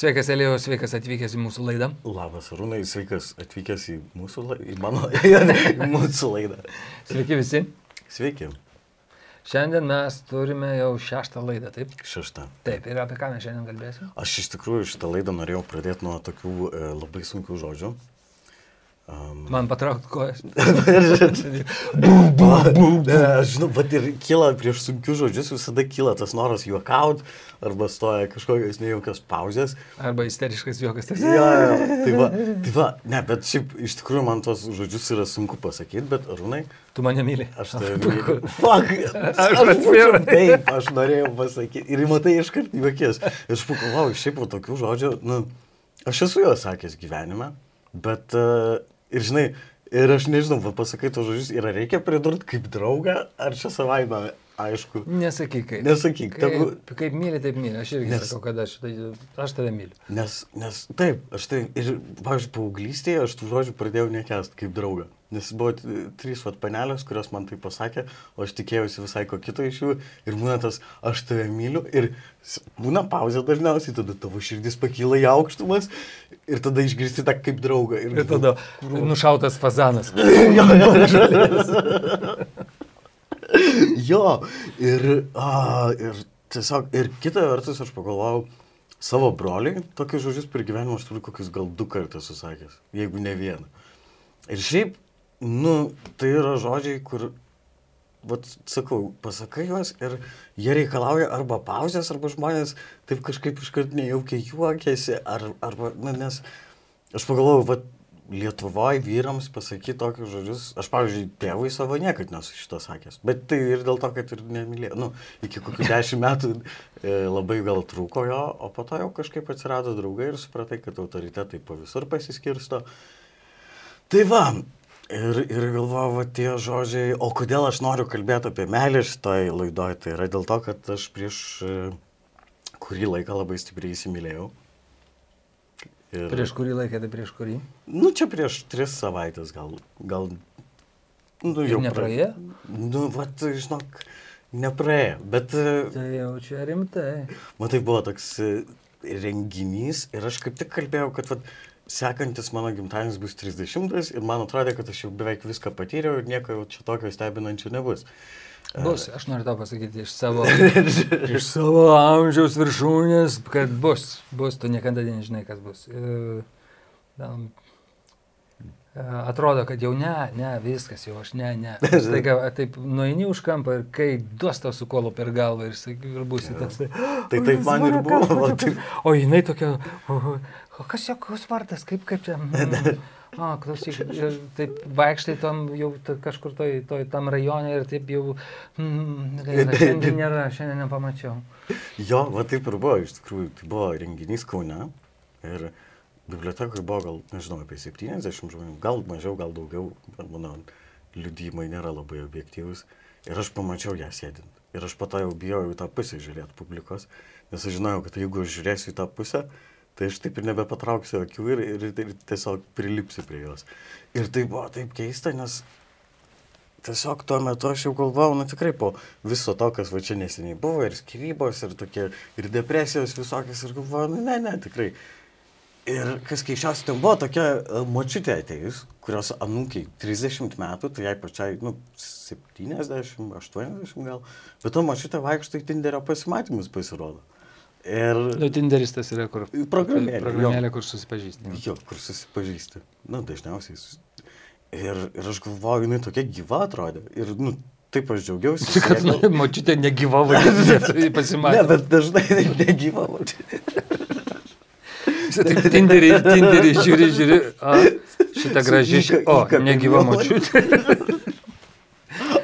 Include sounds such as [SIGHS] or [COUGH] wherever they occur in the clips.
Sveikas, Elėjo, sveikas atvykęs į mūsų laidą. Labas, Arūnai, sveikas atvykęs į mūsų laidą, į mano, [LAUGHS] į mūsų laidą. Sveiki visi. Sveiki. Šiandien mes turime jau šeštą laidą, taip? Šešta. Taip, ir apie ką mes šiandien kalbėsime? Aš iš tikrųjų šitą laidą norėjau pradėti nuo tokių e, labai sunkių žodžių. Um, Man patraukti kojas. [LAUGHS] Ne, aš žinau, bet ir kyla prieš sunkius žodžius, visada kyla tas noras juokauti, arba stoja kažkokios nejaukios pauzės. Arba isteriškas juokas. Ja, ja, tai va, tai va, ne, bet šiaip iš tikrųjų man tos žodžius yra sunku pasakyti, bet Arūnai, Tu mane myli. aš tave [LAUGHS] myliu. Fuck, aš, vyras. taip, aš norėjau pasakyti. Ir matai iškart juokės. Aš pagalvojau, šiaip po tokių žodžių, nu, aš esu juos sakęs gyvenime, bet uh, ir žinai, ir aš nežinau, pasakai tos žodžius, ir reikia pridurti kaip draugą, ar čia savaime, aišku. Nesakyk, kaip. Nesakyk, Kaip, kaip myli, taip myli. Aš irgi Nes- sakau, kad aš, tai, aš tave myliu. Nes, nes taip, aš tai ir, pavyzdžiui, paauglystėje aš tų žodžių pradėjau nekest kaip draugą. Nes buvo trys vat panelės, kurios man tai pasakė, o aš tikėjausi visai ko kito iš jų. Ir būna tas, aš tave myliu. Ir būna pauzė dažniausiai, tada tavo širdis pakyla į aukštumas. Ir tada išgirsti tą kaip draugą. Ir tada nušautas fazanas. [LAUGHS] jo, jo. [LAUGHS] jo, ir, a, ir tiesiog, ir kita vertus aš pagalvojau, savo broliui tokius žodžius per gyvenimą aš turiu kokius gal du kartus susakęs, jeigu ne vieną. Ir šiaip, nu, tai yra žodžiai, kur, vat, sakau, pasakai juos ir jie reikalauja arba pauzės, arba žmonės taip kažkaip iškart nejaukiai juokiasi, ar, arba, na, nes aš pagalvojau, vat, Lietuvoje vyrams pasakyti tokius žodžius, aš, pavyzdžiui, tėvui savo niekad nesu šito sakęs, bet tai ir dėl to, kad ir nemylėjau, nu, iki kokių dešimt metų e, labai gal trūko jo, o po to jau kažkaip atsirado draugai ir supratai, kad autoritetai po visur pasiskirsto. Tai va, ir, ir galvoju, va tie žodžiai, o kodėl aš noriu kalbėti apie meilę šitoj laidoj, tai yra dėl to, kad aš prieš e, kurį laiką labai stipriai įsimylėjau. Ir, Prieš kurį laiką, tai prieš kurį? Nu, čia prieš tris savaitės gal. gal nu, Ir nepraėjo? Pra... Nu, vat, žinok, nepraėjo. Bet, e, Tai jau čia rimtai. matai, buvo toks e, renginys ir aš kaip tik kalbėjau, kad vat, sekantis mano gimtadienis bus 30 ir man atrodė, kad aš jau beveik viską patyriau ir nieko jau čia tokio stebinančio nebus. Bus, aš noriu tau pasakyti iš savo, [LAUGHS] iš savo amžiaus viršūnės, kad bus, bus, tu niekada nežinai, kas bus. E, e, Atrodo, kad jau ne, ne, viskas jau aš ne, ne. [LAUGHS] Staiga taip nueini už kampą ir kai duos tau su kolu per galvą ir, ir būsi toks. Tai taip man ir buvo. O jinai tokia, o, kas jo koks vardas, kaip, kaip čia. [LAUGHS] mm, O, klausyk, taip vaikštai tam jau kažkur toj, toj tam rajone ir taip jau, mm, gaila, [LAUGHS] šiandien nėra, šiandien nepamačiau. Jo, va taip ir buvo, iš tikrųjų, tai buvo renginys Kaune ir bibliotekoje buvo gal, nežinau, apie 70 žmonių, gal mažiau, gal daugiau, mano liudymai nėra labai objektyvus. Ir aš pamačiau ją sėdint. Ir aš po to jau bijojau į tą pusę žiūrėti publikos, nes aš žinojau, kad jeigu aš žiūrėsiu į tą pusę, tai aš taip ir nebepatrauksiu akių ir, ir, ir tiesiog prilipsiu prie jos. Ir tai buvo taip keista, nes tiesiog tuo metu aš jau galvojau, nu tikrai po viso to, kas va čia neseniai buvo, ir skirybos, ir tokie, ir depresijos visokios, ir galvojau, nu ne, ne, tikrai. Ir kas keiščiausia, ten buvo tokia e, močiutė atėjus, kurios anūkiai 30 metų, tai jai pačiai, nu, 70, 80 gal, bet to močiutė vaikšto į Tinderio pasimatymus pasirodo. Ir... Nu, Tinderis tas yra kur. Programėlė, Programėlė, kur susipažįsti. Jo, kur susipažįsti. Na, dažniausiai. sus- Ir, ir aš galvoju, jinai tokia gyva atrodė. Ir, nu, taip aš džiaugiausi. [LAUGHS] Kad sėdau. [LAUGHS] močiutė negyva vaikai [LAUGHS] Ne, pasimatė. bet dažnai tai negyva močiutė. Tik Tinderį, Tinderį žiūri, žiūri. A, šitą gražią. O, negyva močiutė.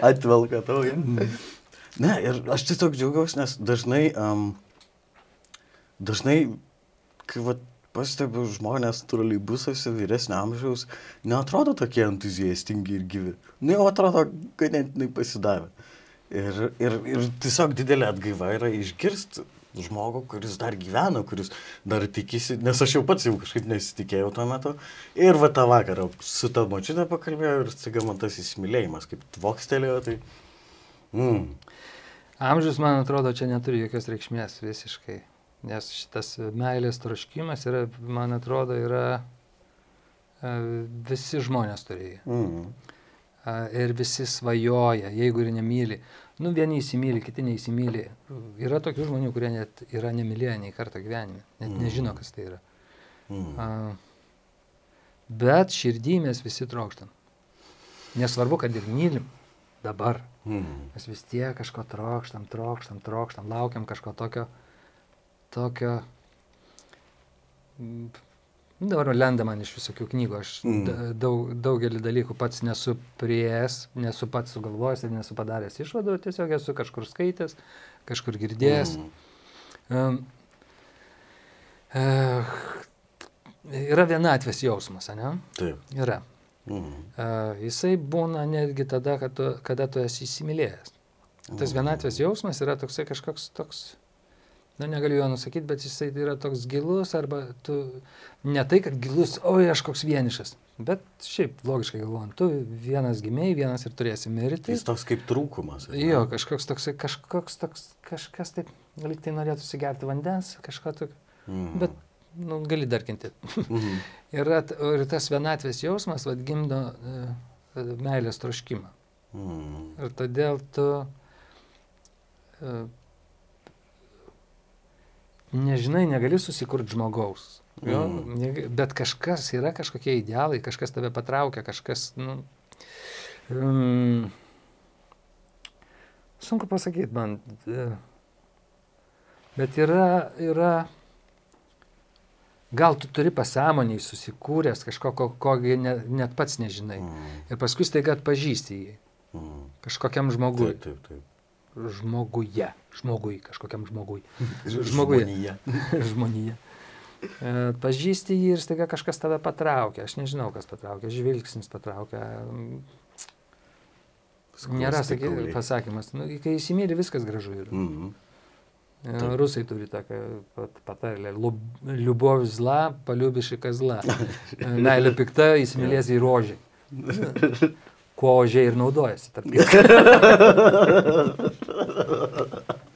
Atvelka tau. Ja. Ne, ir aš tiesiog džiaugiausi, nes dažnai, um, dažnai, kai vat, pastebiu žmonės troleibusuose vyresnio amžiaus, neatrodo tokie entuziastingi ir gyvi. Nu, jau atrodo ganėtinai pasidavę. Ir, ir, ir tiesiog didelė atgaiva yra išgirsti žmogų, kuris dar gyvena, kuris dar tikisi, nes aš jau pats jau kažkaip nesitikėjau tuo metu. Ir va tą vakarą su tą močiutę pakalbėjau ir staiga man tas įsimylėjimas, kaip tvokstelėjo, tai... Mm. Amžius, man atrodo, čia neturi jokios reikšmės visiškai. Nes šitas meilės troškimas yra, man atrodo, yra e, visi žmonės turėjo. Mm. Ir visi svajoja, jeigu ir nemyli. Nu, vieni įsimylė, kiti neįsimylė. Yra tokių žmonių, kurie net yra nemylėję nei kartą gyvenime. Net Mm. nežino, kas tai yra. A, Bet širdį mes visi trokštam. Nesvarbu, kad ir mylim dabar. Mm. Mes vis tiek kažko trokštam, trokštam, trokštam, laukiam kažko tokio, tokio. mm, Dabar lenda man iš visokių knygų, aš Mm. da- daug, daugelį dalykų pats nesu prieėjęs, nesu pats sugalvojęs ir nesu padaręs išvadų, tiesiog esu kažkur skaitęs, kažkur girdėjęs. Mm. Um, uh, yra vienatvės jausmas, ne? Taip. Yra. Mm. Uh, jisai būna netgi tada, kad tu, kada tu esi įsimylėjęs. Tas vienatvės jausmas yra toksai kažkoks toks, na negaliu jo nusakyti, bet jisai yra toks gilus arba tu, ne tai, kad gilus, oi aš koks vienišas, bet šiaip logiškai galvojant, tu vienas gimiai, vienas ir turėsi mirti. Jis toks kaip trūkumas. ne? Jo, kažkoks toksai, kažkoks toks, kažkas taip, lyg tai norėtų sigerti vandens, kažką tokio, Mm. bet, nu, gali dar kentėti. Mhm. [LAUGHS] Yra, t- ir tas vienatvės jausmas, vad, gimdo uh, meilės troškimą. Mm. Ir todėl tu uh, nežinai, negali susikurti žmogaus. Jo, Mm. bet kažkas yra kažkokie idealai, kažkas tave patraukia, kažkas, nu, um, sunku pasakyti man, e, bet yra, yra, gal tu turi pasąmoniai susikūręs kažko, ko, ko ne, net pats nežinai. Mm. Ir paskui staiga atpažįsti jį Mm. kažkokiam žmogui. Taip, taip, taip. Žmoguje. Žmogui, kažkokiam žmogui. [LAUGHS] Žmoguje. Žmonija. [LAUGHS] Žmonija. E, Pažįsti jį ir staiga kažkas tave patraukia. Aš nežinau, kas patraukia. Žvilgsnis patraukia. Nėra saky, pasakymas. Nu, kai įsimylė, viskas gražu yra. Mhm. E, Taip. Rusai turi tokią pat- patarlę. "Lub- Liubov zla, paliubiši kazla. [LAUGHS] E, Meilė pikta, įsimylės į rožį. Kuo ožiai ir naudojasi. [LAUGHS]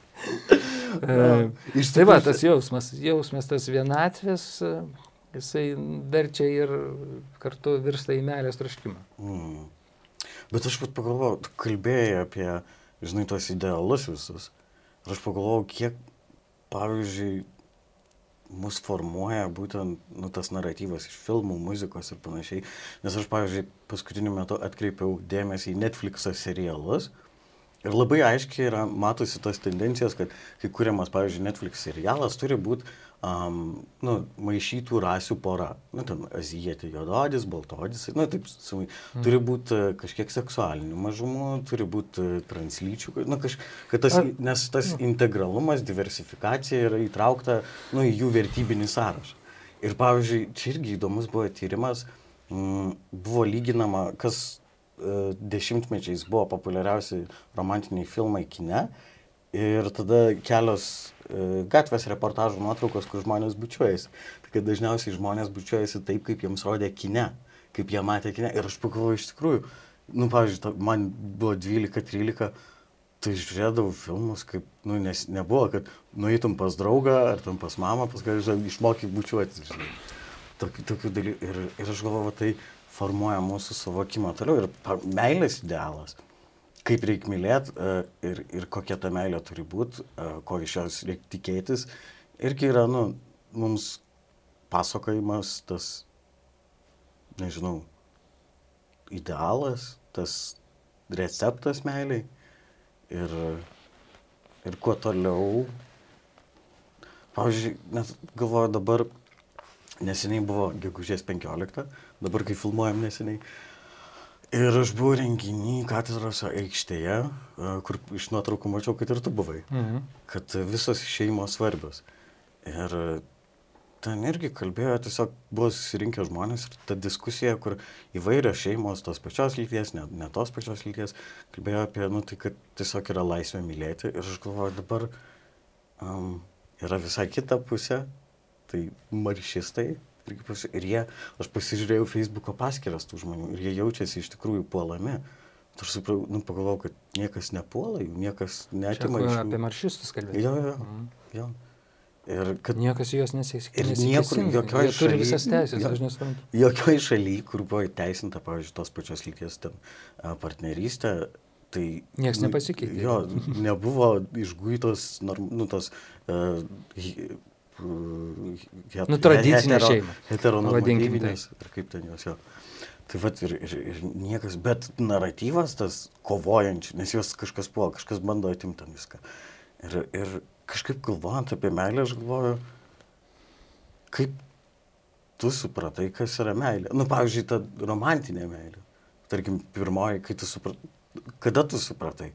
Iš Tai va, tas jausmas, jausmas tas vienatvės, e, jisai verčia ir kartu virsta į meilės troškimą. Mm. Bet aš pat pagalvojau, tu kalbėjai apie, žinai, tos idealus visus. Ir aš pagalvojau, kiek, pavyzdžiui, mus formuoja būtent nu, tas naratyvas iš filmų, muzikos ir panašiai. Nes aš, pavyzdžiui, paskutiniu metu atkreipiau dėmesį į Netflix'o serialus. Ir labai aiškiai yra, matosi tas tendencijos, kad kai kuriamas, pavyzdžiui, Netflix serialas turi būti um, nu, maišytų rasių pora. Nu, ten azijėti juododis, baltodis, nu, taip, su, mm. turi būti uh, kažkiek seksualinių mažumų, turi būti uh, translyčių, nu, kaž, kad tas, Ar- nes tas integralumas, diversifikacija yra įtraukta nu, į jų vertybinį sąrašą. Ir pavyzdžiui, čia irgi įdomus buvo tyrimas, mm, buvo lyginama, kas e, dešimtmečiais buvo populiariausi romantiniai filmai kine ir tada kelios e, gatvės reportažų nuotraukos, kur žmonės bučiuojasi. Tai kad dažniausiai žmonės bučiuojasi taip, kaip jiems rodė kine, kaip jie matė kine. Ir aš pagalvoju, iš tikrųjų, nu, pavyzdžiui, man buvo 12-13, tai žiūrėdavau filmus, kaip, nu, nes nebuvo, kad nueitum pas draugą ar tam pas mamą, paskui žinai, išmokai bučiuoti, žinai. Tokių, tokių dalykų. Ir, ir aš galvoju, tai formuoja mūsų suvokimą toliau. Ir meilės idealas. Kaip reikia mylėti ir, ir kokia ta meilė turi būti, ko iš jos reikia tikėtis. Irgi yra, nu, mums pasakojimas, tas, nežinau, idealas, tas receptas meiliai. Ir, ir kuo toliau. Pavyzdžiui, nes galvoju dabar, neseniai buvo gegužės 15, dabar kai filmuojam neseniai. Ir aš buvau renginį katedros aikštėje, e, kur iš nuotraukų mačiau, kad ir tu buvai. Mhm. Kad visos šeimos svarbios. Ir ten irgi kalbėjo, tiesiog buvo susirinkę žmonės ir ta diskusija, kur įvairios šeimos, tos pačios lyties, ne, ne tos pačios lyties, kalbėjo apie, nu, tai kad tiesiog yra laisvė mylėti. Ir aš galvoju, dabar um, yra visai kita pusė, tai maršistai. Ir jie, aš pasižiūrėjau Facebook'o paskyras tų žmonių ir jie jaučiasi iš tikrųjų puolami. Aš supratau, nu, pagalvojau, kad niekas nepuola jų, niekas Čia neatima kur iš apie maršistus kalbėjai. Jo, jo, Mhm. jo. Ir kad Niekas juos nesės- Ir niekur, jokioj Jie turi visas teisės, jo. aš nesuprantu. jokioj šaly, kur buvo įteisinta, pavyzdžiui, tos pačios lyties ten partnerystė, tai... Nieks nu, nepasikeitė. Jo, nebuvo išguitos, nu, tos... Uh, Nu, tradicinė šeima. Heteronormatyvinės, ir kaip ten jos jo. Tai vat ir, ir, ir niekas, bet naratyvas tas kovojančių, nes jos kažkas buvo, kažkas bando atimti viską. Ir, ir kažkaip galvojant apie meilę, aš galvoju, kaip tu supratai, kas yra meilė. Nu, pavyzdžiui, ta romantinė meilė. Tarkim, pirmoji, kai tu supratai, kada tu supratai.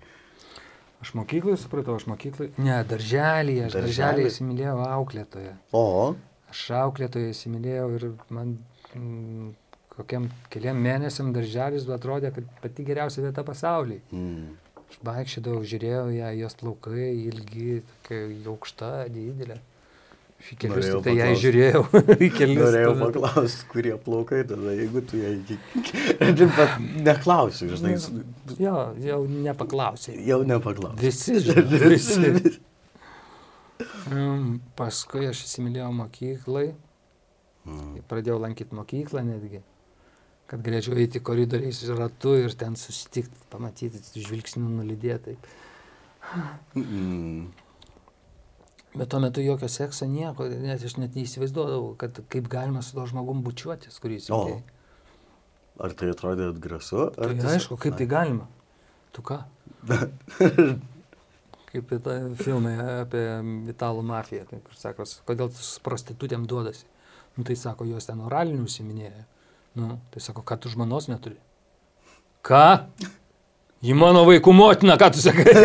Aš mokyklai supratau, aš mokyklai. Ne, darželį, aš Daržely? darželį įsimylėjau auklėtoje. O, Aš auklėtoje įsimylėjau ir man mm, kokiam keliam mėnesiam darželis atrodė, kad pati geriausia vieta pasaulyje. mm, Aš vaikščiodavau, žiūrėjau ją, jos plaukai ilgi, tokia aukšta, didelė. Aš [LAUGHS] į kelius tai ją žiūrėjau. norėjau paklausti, kurie plaukai tada, jeigu tu ją iki... [LAUGHS] [LAUGHS] Bet neklausiu, žinai, su- Jo, jau nepaklausė. jau nepaklausiu. Visi, žinai, visi. Um, paskui aš įsimylėjau mokyklai, Mm. pradėjau lankyti mokyklą netgi, kad galėčiau eiti koridoriais ratu ir ten susitikti, pamatyti, žvilgsnių nulydėtai. Mm. Bet tuo metu jokio sekso nieko, net aš net neįsivaizduodavau, kad kaip galima su to žmogum bučiuotis, O, įsimylėjai. ar tai atrodė atgrasu? Tai tiesiog- aišku, kaip tai galima. Tu ką? [LAUGHS] Kaip į tą filmą apie italų mafiją, tai, kur sako, kodėl su prostitutėm duodasi. Nu, tai sako, jos ten oralinių užsiminėja. Nu, tai sako, kad tu žmonos neturi. Ką? Ji mano vaikų motina, ką tu sakai? [LAUGHS]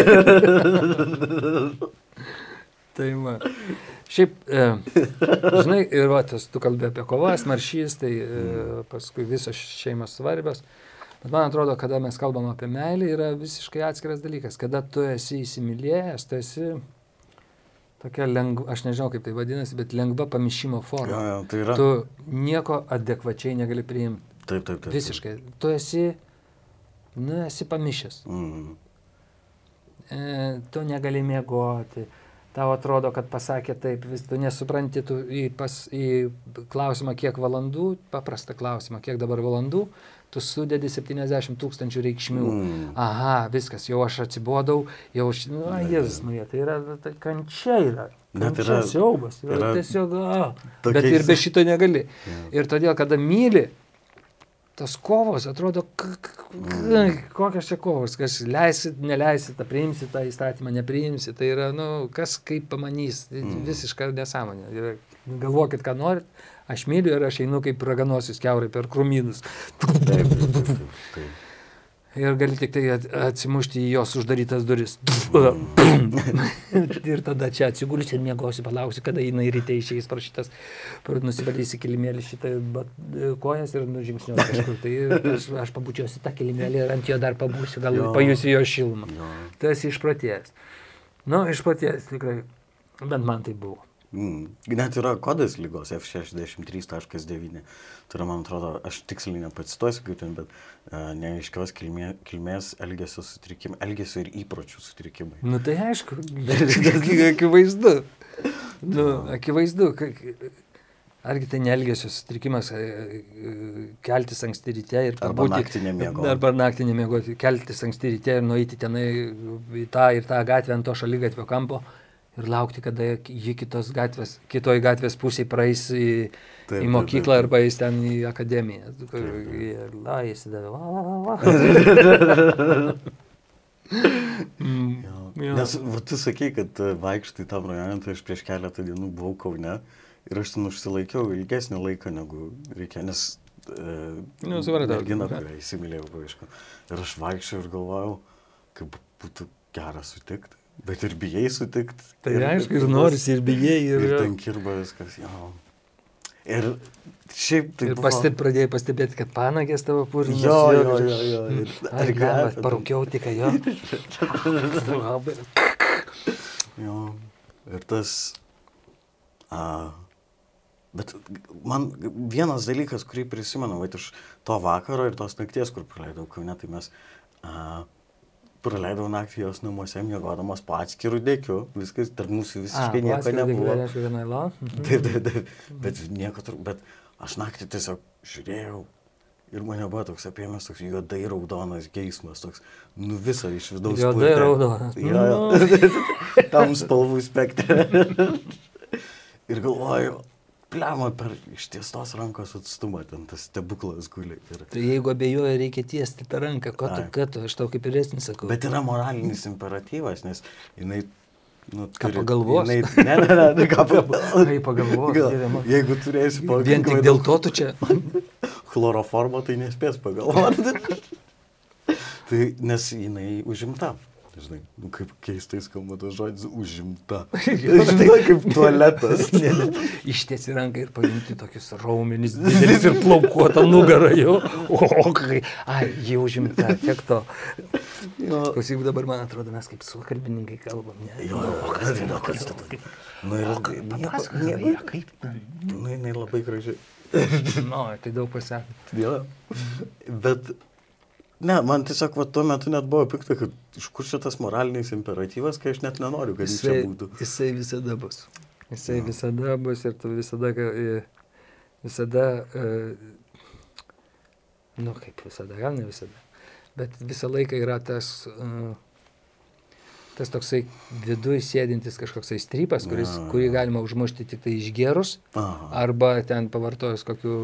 tai ma. Šiaip, e, žinai, ir va, tas, tu kalbė apie kovas, maršys, tai e, paskui visos šeimos svarbios. Bet man atrodo, kada mes kalbam apie meilę, yra visiškai atskiras dalykas. Kada tu esi įsimylėjęs, tu esi tokia lengva, aš nežinau kaip tai vadinasi, bet lengva pamišimo Jo, forma. jo, tai yra. Tu nieko adekvačiai negali priimti. Taip, taip, taip. Visiškai. Tu esi, nu, esi pamišęs. Mm. E, tu negali miegoti. Tau atrodo, kad pasakė taip, vis tu nesupranti tu į, pas, į klausimą, kiek valandų, paprastą klausimą, kiek dabar valandų, tu sudedi 70 tūkstančių reikšmių. Mm. Aha, viskas, jau aš atsibodau, jau aš, nu, a, Jėzus, Marija, tai yra, tai kančia yra. Net yra- siaubas, yra, yra tiesiog, a, bet ir be šito negali. Jo. Ir todėl, kada myli, tas kovos atrodo, k- kokios čia kovos, kas leisit, neleisit, tą priimsit, tą įstatymą nepriimsit, tai yra, nu, kas kaip pamanys, tai visiška nesąmonė. Ir Galvokit, ką norit, aš myliu ir aš einu kaip raganosius keurai per taip, taip, taip, taip. Ir gali tik tai at- atsimušti į jos uždarytas duris. [LAUGHS] ir tada čia atsigulsi ir mėgosi, palauksi, kada jinai ryte išeis pro nusivalysi kilimėlį šitą bat, kojas ir nužingsniuosi kažkur. Tai aš, aš pabučiuosi tą kilimėlį ir ant jo dar pabūsiu, gal Jo. pajusiu jo šilumą. Jo. Esi išpratėjęs. Nu, išpratėjęs tikrai. Bent man tai buvo. Mm. Net yra kodas lygos F63.9. Tai yra, man atrodo, aš tiksliai nepacituosiu, kaip ten, bet uh, neaiškios kilmė, kilmės elgesio sutrikimai, elgesio ir įpročių sutrikimai. Nu tai aišku, [LAUGHS] akivaizdu. Nu, akivaizdu. Argi tai nelgesio sutrikimas e, e, keltis anksti ryte ir Arba pabūti- naktį nemiegoti. Arba naktį nemiegoti, keltis anksti ryte ir nueiti tenai į tą ir tą gatvę ant to šalygatvio kampo ir laukti, kada ji kitos gatvės, kitoj gatvės pusėje praeis į, Taip, į mokyklą taip, taip. arba jis ten į akademiją. taip. Ir la, jis [LAUGHS] davė. Mm. Nes va, tu sakei, kad e, vaikštai tam rajone, tai aš prieš keletą dienų buvau Kaune ir aš ten užsilaikiau ilgesnį laiką negu reikia, nes e, Nu, supratau. mergina, kurią įsimylėjau, aišku. Ir aš vaikščiau ir galvojau, kaip būtų gera sutikti, bet ir bijai sutikti. Tai aišku, ir norisi, ir bijai, ir... Ir ten kirba viskas, jo. Ir šiaip tai ir buvo... pasteb, pradėjai pastebėti, kad panagės tavo purvinas. Jo, jo, jo, jo. Ir, Ar ir galima, parūkiau tik, jo. [LAUGHS] Jo. Ir tas... A, bet man vienas dalykas, kurį prisimenu, va, iš to vakaro ir tos nakties, kur praleidau Kaune, tai mes a, praleidau naktį jos namuose, miegodamas po atskirų dėkių, viskas tarp mūsų A, visiškai nieko nebuvo. Vienai la. [LAUGHS] Taip, taip, taip, bet nieko turbūt, bet aš naktį tiesiog žiūrėjau ir mane buvo toks apėmęs toks juodai raudonas geismas, toks, nu visą iš vidaus. Juodai raudonas. Jo, jo. [LAUGHS] Tam spalvų spektrą. [LAUGHS] ir galvoju, plema per ištiestos rankos atstumą, ten tas stebuklas guli. Ir... Tai jeigu abejoja, reikia tiesti tą ranką, ko tu, kad tu, aš tau kaip vyresnis sakau. Bet yra moralinis imperatyvas, nes jinai... Nu, Ką pagalvos? Jinai, ne, ne, ne, ne ką pagalvos. Kai pagalvos, Gal, jeigu turėsi Vien pakankamai tik dėl to tu čia. [LAUGHS] chloroformo, tai nespės pagalvoti. [LAUGHS] tai nes jinai užimta. Žinai, nu, kaip keistai skamba tas žodis užimta. [LAUGHS] Žinai, kaip tualetas. [LAUGHS] Ištiesi ranką ir paimti tokius raumenis [LAUGHS] didelis ir plaukuotą nugarą jau. O, kai. Ai, jau užimta, tiek to. Jo, Klausyk, dabar man atrodo, mes kaip suokalbininkai kalbam. Ne? jo, o kas tai, o kas tai? Nu, ir Papasakok, kaip. Nu, jinai labai gražiai. Nu, tai daug pasakė. Jo. Bet, ne, man tiesiog va, tuo metu net buvo pikta, kad iš kur šitas moralinis imperatyvas, kai aš net nenoriu, kad jis čia Jisai, būtų. jisai visada bus. Jisai visada bus ir tu visada, visada, e, nu kaip visada, gal ne visada, bet visą laiką yra tas, e, tas toksai viduje sėdintis kažkoksai strypas, kuris, Jo, jo. kurį galima užmušti tik tai išgerus arba ten pavartojus kokių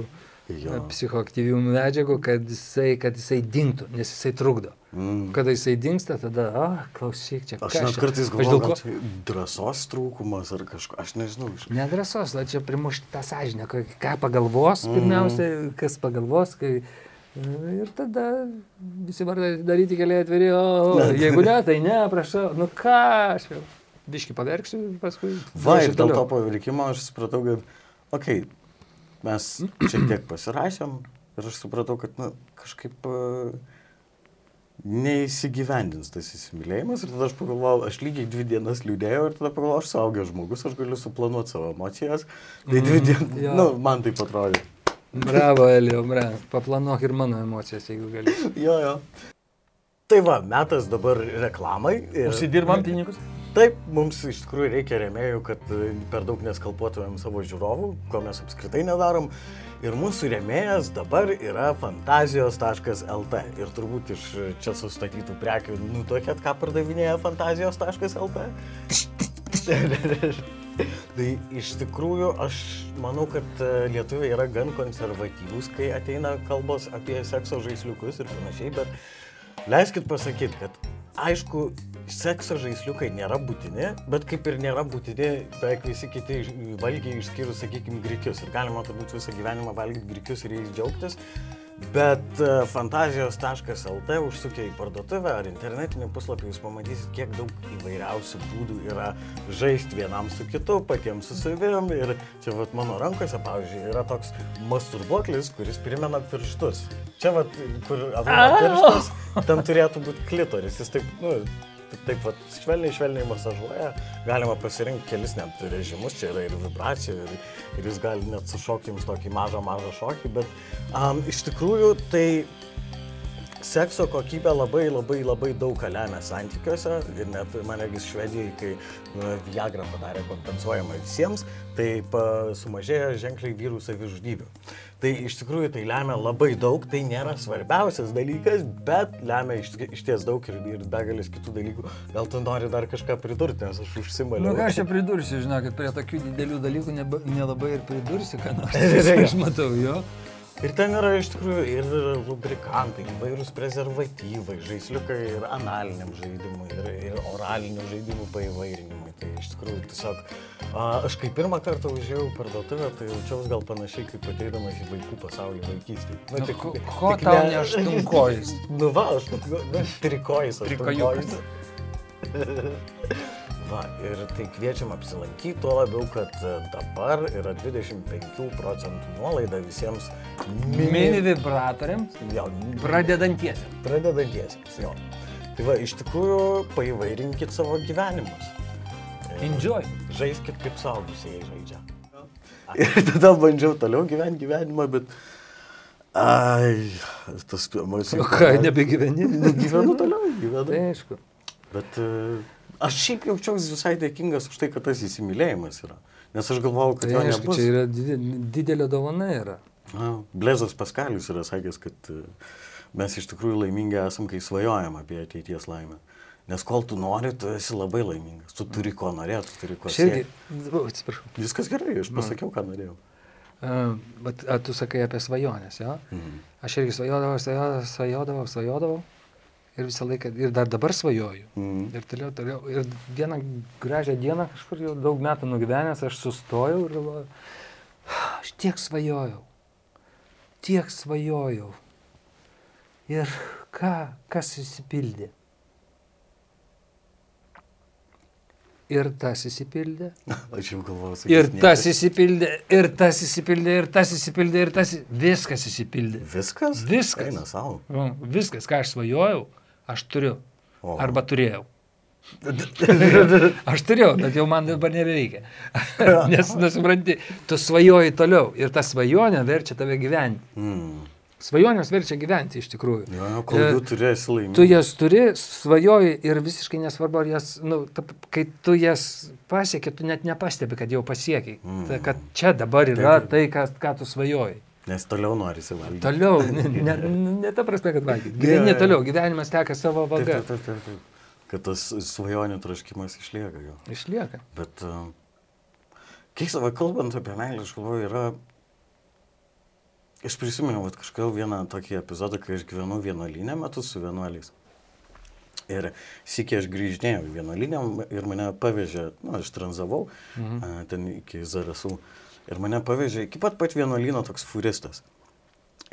Jo. psichoaktyvių medžiagų, kad jisai, kad jisai dinktų, nes jisai trukdo. Mm. Kada jisai dinksta, tada, a, klausyk, čia Aš kas net kartais Aš galvoju, ko- drąsos trūkumas ar kažko, aš nežinau. Iš... Nedrasos, la čia primušti tą sąžinę, ką- pagalvos pirmiausia, kas pagalvos, kai... Ir tada visi vardai daryti keliai atviri, o [LAUGHS] jeigu ne, tai ne, prašau, nu ką, aš jau biški paverksiu paskui... Va, ir dėl to pavirkimo aš supratau, kad, okei, okay, mes šiek tiek pasirašėm ir aš supratau, kad, na, kažkaip uh, neįsigyvendins tas įsimylėjimas ir tada aš pagalvojau, aš lygiai dvi dienas liūdėjau ir tada pagalvojau, aš suaugęs žmogus, aš galiu suplanuoti savo emocijas. Tai dvi dienas, jo. nu, man tai atrodė. Bravo, Elio, bravo. Paplanuok ir mano emocijas, jeigu gali. Jo, jo. Tai va, metas dabar reklamai. Ir... Užsidirbam pinigus? Taip, mums iš tikrųjų reikia remėjų, kad e, per daug neskalpuotumėm savo žiūrovų, ko mes apskritai nedarom. Ir mūsų remėjas dabar yra fantazijos.lt. Ir turbūt iš čia sustatytų prekių nutuokėt, ką pardavinėja fantazijos.lt. [LAUGHS] tai iš tikrųjų aš manau, kad e, lietuviai yra gan konservatyvūs, kai ateina kalbos apie sekso žaisliukus ir panašiai, bet leiskit pasakyti, kad aišku, sekso žaisliukai nėra būtini, bet kaip ir nėra būtini beveik visi kiti valgiai išskyrus, sakykime, grikius. Ir galima turbūt visą gyvenimą valgyti grikius ir jais džiaugtis. Bet e, fantazijos.lt užsukę į parduotuvę ar internetinį puslapį jūs pamatysit, kiek daug įvairiausių būdų yra žaisti vienam su kitu, patiems su savim. Ir čia vat mano rankose, pavyzdžiui, yra toks masturbuoklis, kuris primena pirštus. Čia vat, kur atrodo pirštas, ten turėtų būti klitoris. Jis taip, nu, taip, vat, švelniai, švelniai masažuoja. Galima pasirinkti kelis net režimus, čia yra ir vibracijų, ir, ir jis gali net sušokti jums tokį mažą, mažą šokį, bet um, iš tikrųjų tai sekso kokybė labai labai labai daug ką lemia santykiuose ir net manegis Švedijai, kai nu, Viagra padarė kompensuojamą visiems, tai sumažėjo ženkliai vyrų savižudybių. Tai iš tikrųjų tai lemia labai daug, tai nėra svarbiausias dalykas, bet lemia iš, iš ties daug ir, ir begalis kitų dalykų. Gal tu nori dar kažką pridurti, nes aš užsimaliau. Nu, ką aš čia pridursiu, žinokit, prie tokių didelių dalykų nelabai ir pridursiu, ką nors. [LAUGHS] Aš matau jo. Ir ten yra iš tikrųjų ir lubrikantai, įvairūs prezervatyvai, žaisliukai ir analiniam žaidimui, ir, ir oralinių žaidimų paįvairinimui. Tai iš tikrųjų tiesiog, a, aš kai pirmą kartą užėjau parduotuvę, tai jaučiausi gal panašiai kaip ateidamas į vaikų pasaulį vaikystėje. Nu, ko- ko tau ne aštunkojis? [LAUGHS] Nu va, aš nu, trikojus, aš Trikojukas. [LAUGHS] Va, ir tai kviečiam apsilankyti, tuo labiau, kad e, dabar yra 25 procentų nuolaida visiems Mini vibratoriams, Jo, pradedantiesiam. pradedantiesiems. Jo. Tai va, iš tikrųjų, paįvairinkit savo gyvenimus. Enjoy. Žaiskit kaip suaugusieji žaidžia. [LAUGHS] Ir tada bandžiau toliau gyventi gyvenimą, bet Ai, tas emocijų. O ką, nebegyveni? [LAUGHS] Gyvenu toliau, gyvenu. Tai aišku. Bet uh, aš šiaip jaučiausi visai dėkingas už tai, kad tas įsimylėjimas yra. Nes aš galvojau, kad Tai jo aišku, nebus. čia yra didi- didelė dovana yra. Na, Blezas Paskalius yra sakęs, kad e, mes iš tikrųjų laimingi esam, kai svajojam apie ateities laimę. Nes kol tu nori, tu esi labai laimingas. Tu turi ko norėti, tu turi ko siekti. atsiprašau. Viskas gerai, aš pasakiau, ką norėjau. Uh, bet tu sakai apie svajonės, jo? Mhm. Aš irgi svajodavau, svajodavau, svajodavau, svajodavau. Ir visą laiką, ir dar dabar svajoju. Mhm. Ir toliau, toliau. Ir vieną gražią dieną, kažkur jau daug metų nugyvenęs, aš sustojau ir galvoju, [SIGHS] aš tiek svajojau. Tiek svajojau. Ir ką, kas įsipildė? Ir tas įsipildė. [LAUGHS] Aš jau galvojau, Ir sakys, tas įsipildė, ir tas įsipildė, ir tas įsipildė, ir tas. Viskas įsipildė. Viskas? Viskas. Eina savo. Nu, Viskas, ką aš svajojau, aš turiu. O. Arba turėjau. [LAUGHS] Aš turėjau, bet jau man dabar nebereikia. [LAUGHS] Nes, nesupranti, tu svajoji toliau ir ta svajonė verčia tave gyventi. Mm. Svajonės verčia gyventi iš tikrųjų. Jo, jo, kol E, jų turėsi laiminti. Tu jas turi, svajoji ir visiškai nesvarbu, ar jas, nu, ta, kai tu jas pasieki, tu net nepastebi, kad jau pasiekiai. Mm. Ta, kad čia dabar yra tai, ką, ką tu svajoji. Nes toliau norisi valgyti. Toliau, [LAUGHS] ne, ne, ne ta prasme, kad valgyti. Gyveni toliau, gyvenimas teka savo vaga. taip, taip, taip, taip. Kad tas svajonių traškimas išlieka jo. Išlieka. Bet uh, keista, kalbant apie meilę, aš galvoju, yra... Aš prisimenu kažkodėl vieną tokį epizodą, kai aš gyvenau vienuolinę metu su vienuoliais. Ir sėkiai aš grįždėjau į vienuolinę ir mane pavežė, na, aš tranzavau Mhm. a, ten iki Zarasų. Ir mane pavežė iki pat pat vienuolino toks furistas.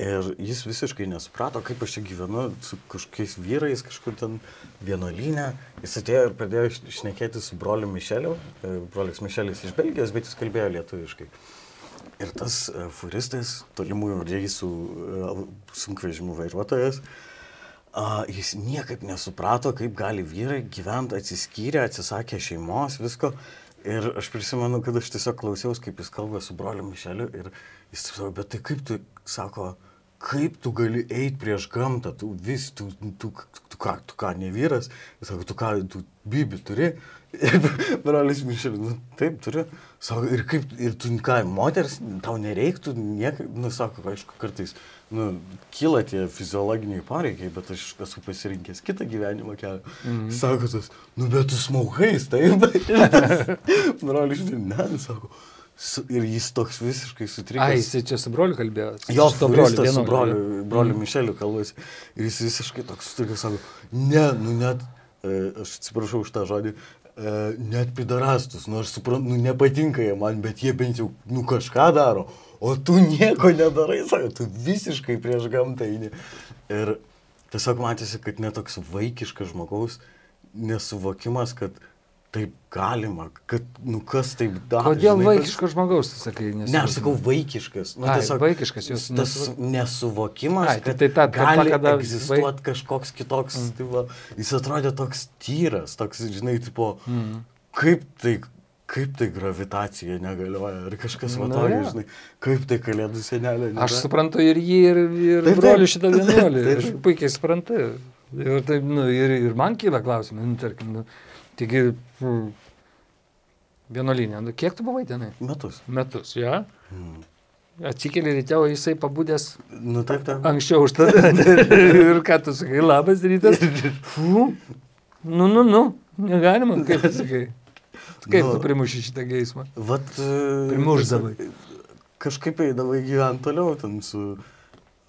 Ir jis visiškai nesuprato, kaip aš čia gyvenu su kažkokiais vyrais kažkur ten vienuolynė. Jis atėjo ir pradėjo šnekėti su broliu Mišeliu. E, Brolis Mišelis iš Belgijos, bet jis kalbėjo lietuviškai. Ir tas e, furistas, tolimųjų reisų e, sunkvežimų vairuotojas, jis niekaip nesuprato, kaip gali vyrai gyventi atsiskyrę, atsisakę šeimos, visko. Ir aš prisimenu, kad aš tiesiog klausiausi, kaip jis kalba su broliu Mišeliu ir jis sako, bet tai kaip tu, sako, kaip tu gali eiti prieš gamtą, tu vis, tu, tu, tu, tu, ką, tu ką, ne vyras, jis sako, tu ką, tu bibi turi. Ir [LAUGHS] brolis Mišelis, nu taip turiu. Sako, ir kaip, ir tu ką, moters, tau nereiktų, niekaip, nu sako, aišku, kartais, nu, kyla tie fiziologiniai poreikiai, bet aš esu pasirinkęs kitą gyvenimo kelią. Mm. Sako tas, nu bet tu smaugais, taip. [LAUGHS] brolis, ne, sako. su- Ir jis toks visiškai sutrikęs. Ai, jis čia su broliu kalbėjo. Jo, su broliu, su broliu, broliu Mišeliu kalbasi. Ir jis visiškai toks sutrikęs, sako, ne, nu net, e, aš atsiprašau už tą žodį, e, net pidarastus, nu aš suprantu, nu nepatinka jie man, bet jie bent jau, nu kažką daro, o tu nieko nedarai, sako, tu visiškai prieš gamtą eini. Ir tiesiog matėsi, kad netoks vaikiškas žmogaus nesuvokimas, kad taip galima, kad, nu kas taip daro. Kodėl žinai, kas- vaikiško žmogaus, tu sakai? Ne, aš sakau vaikiškas. Nu, Ai, tiesiog vaikiškas, jūs tas nesuvo- nesuvokimas, Ai, tai tai ta karta, gali kada egzistuoti vaik- kažkoks kitoks, mm. tai va, jis atrodė toks tyras, toks, žinai, tipo, Mm. kaip tai, kaip tai gravitacija negalioja, ar kažkas va tokio, jo. žinai, kaip tai kalėdų senelė. Aš nėra. suprantu ir jį, ir, ir Taip, brolių šitą [LAUGHS] vienuolį. Aš puikiai suprantu. Ir, taip, nu, ir, ir man kyla klausimai, nu, tarkim, nu, taigi, mm, vienuolinė, nu, kiek tu buvai tenai? Metus. Metus, ja? Mm. Atsikeli ryte, o jisai pabūdęs Nu, taip, taip. anksčiau už tave. [LAUGHS] ir ką tu sakai, labas rytas. [LAUGHS] Fu. Nu, nu, nu, negalima, kaip sakai. Kaip Nu. tu primuši šitą geismą? Vat. e, Primušdavai. Kažkaip eidavai gyventi toliau ten su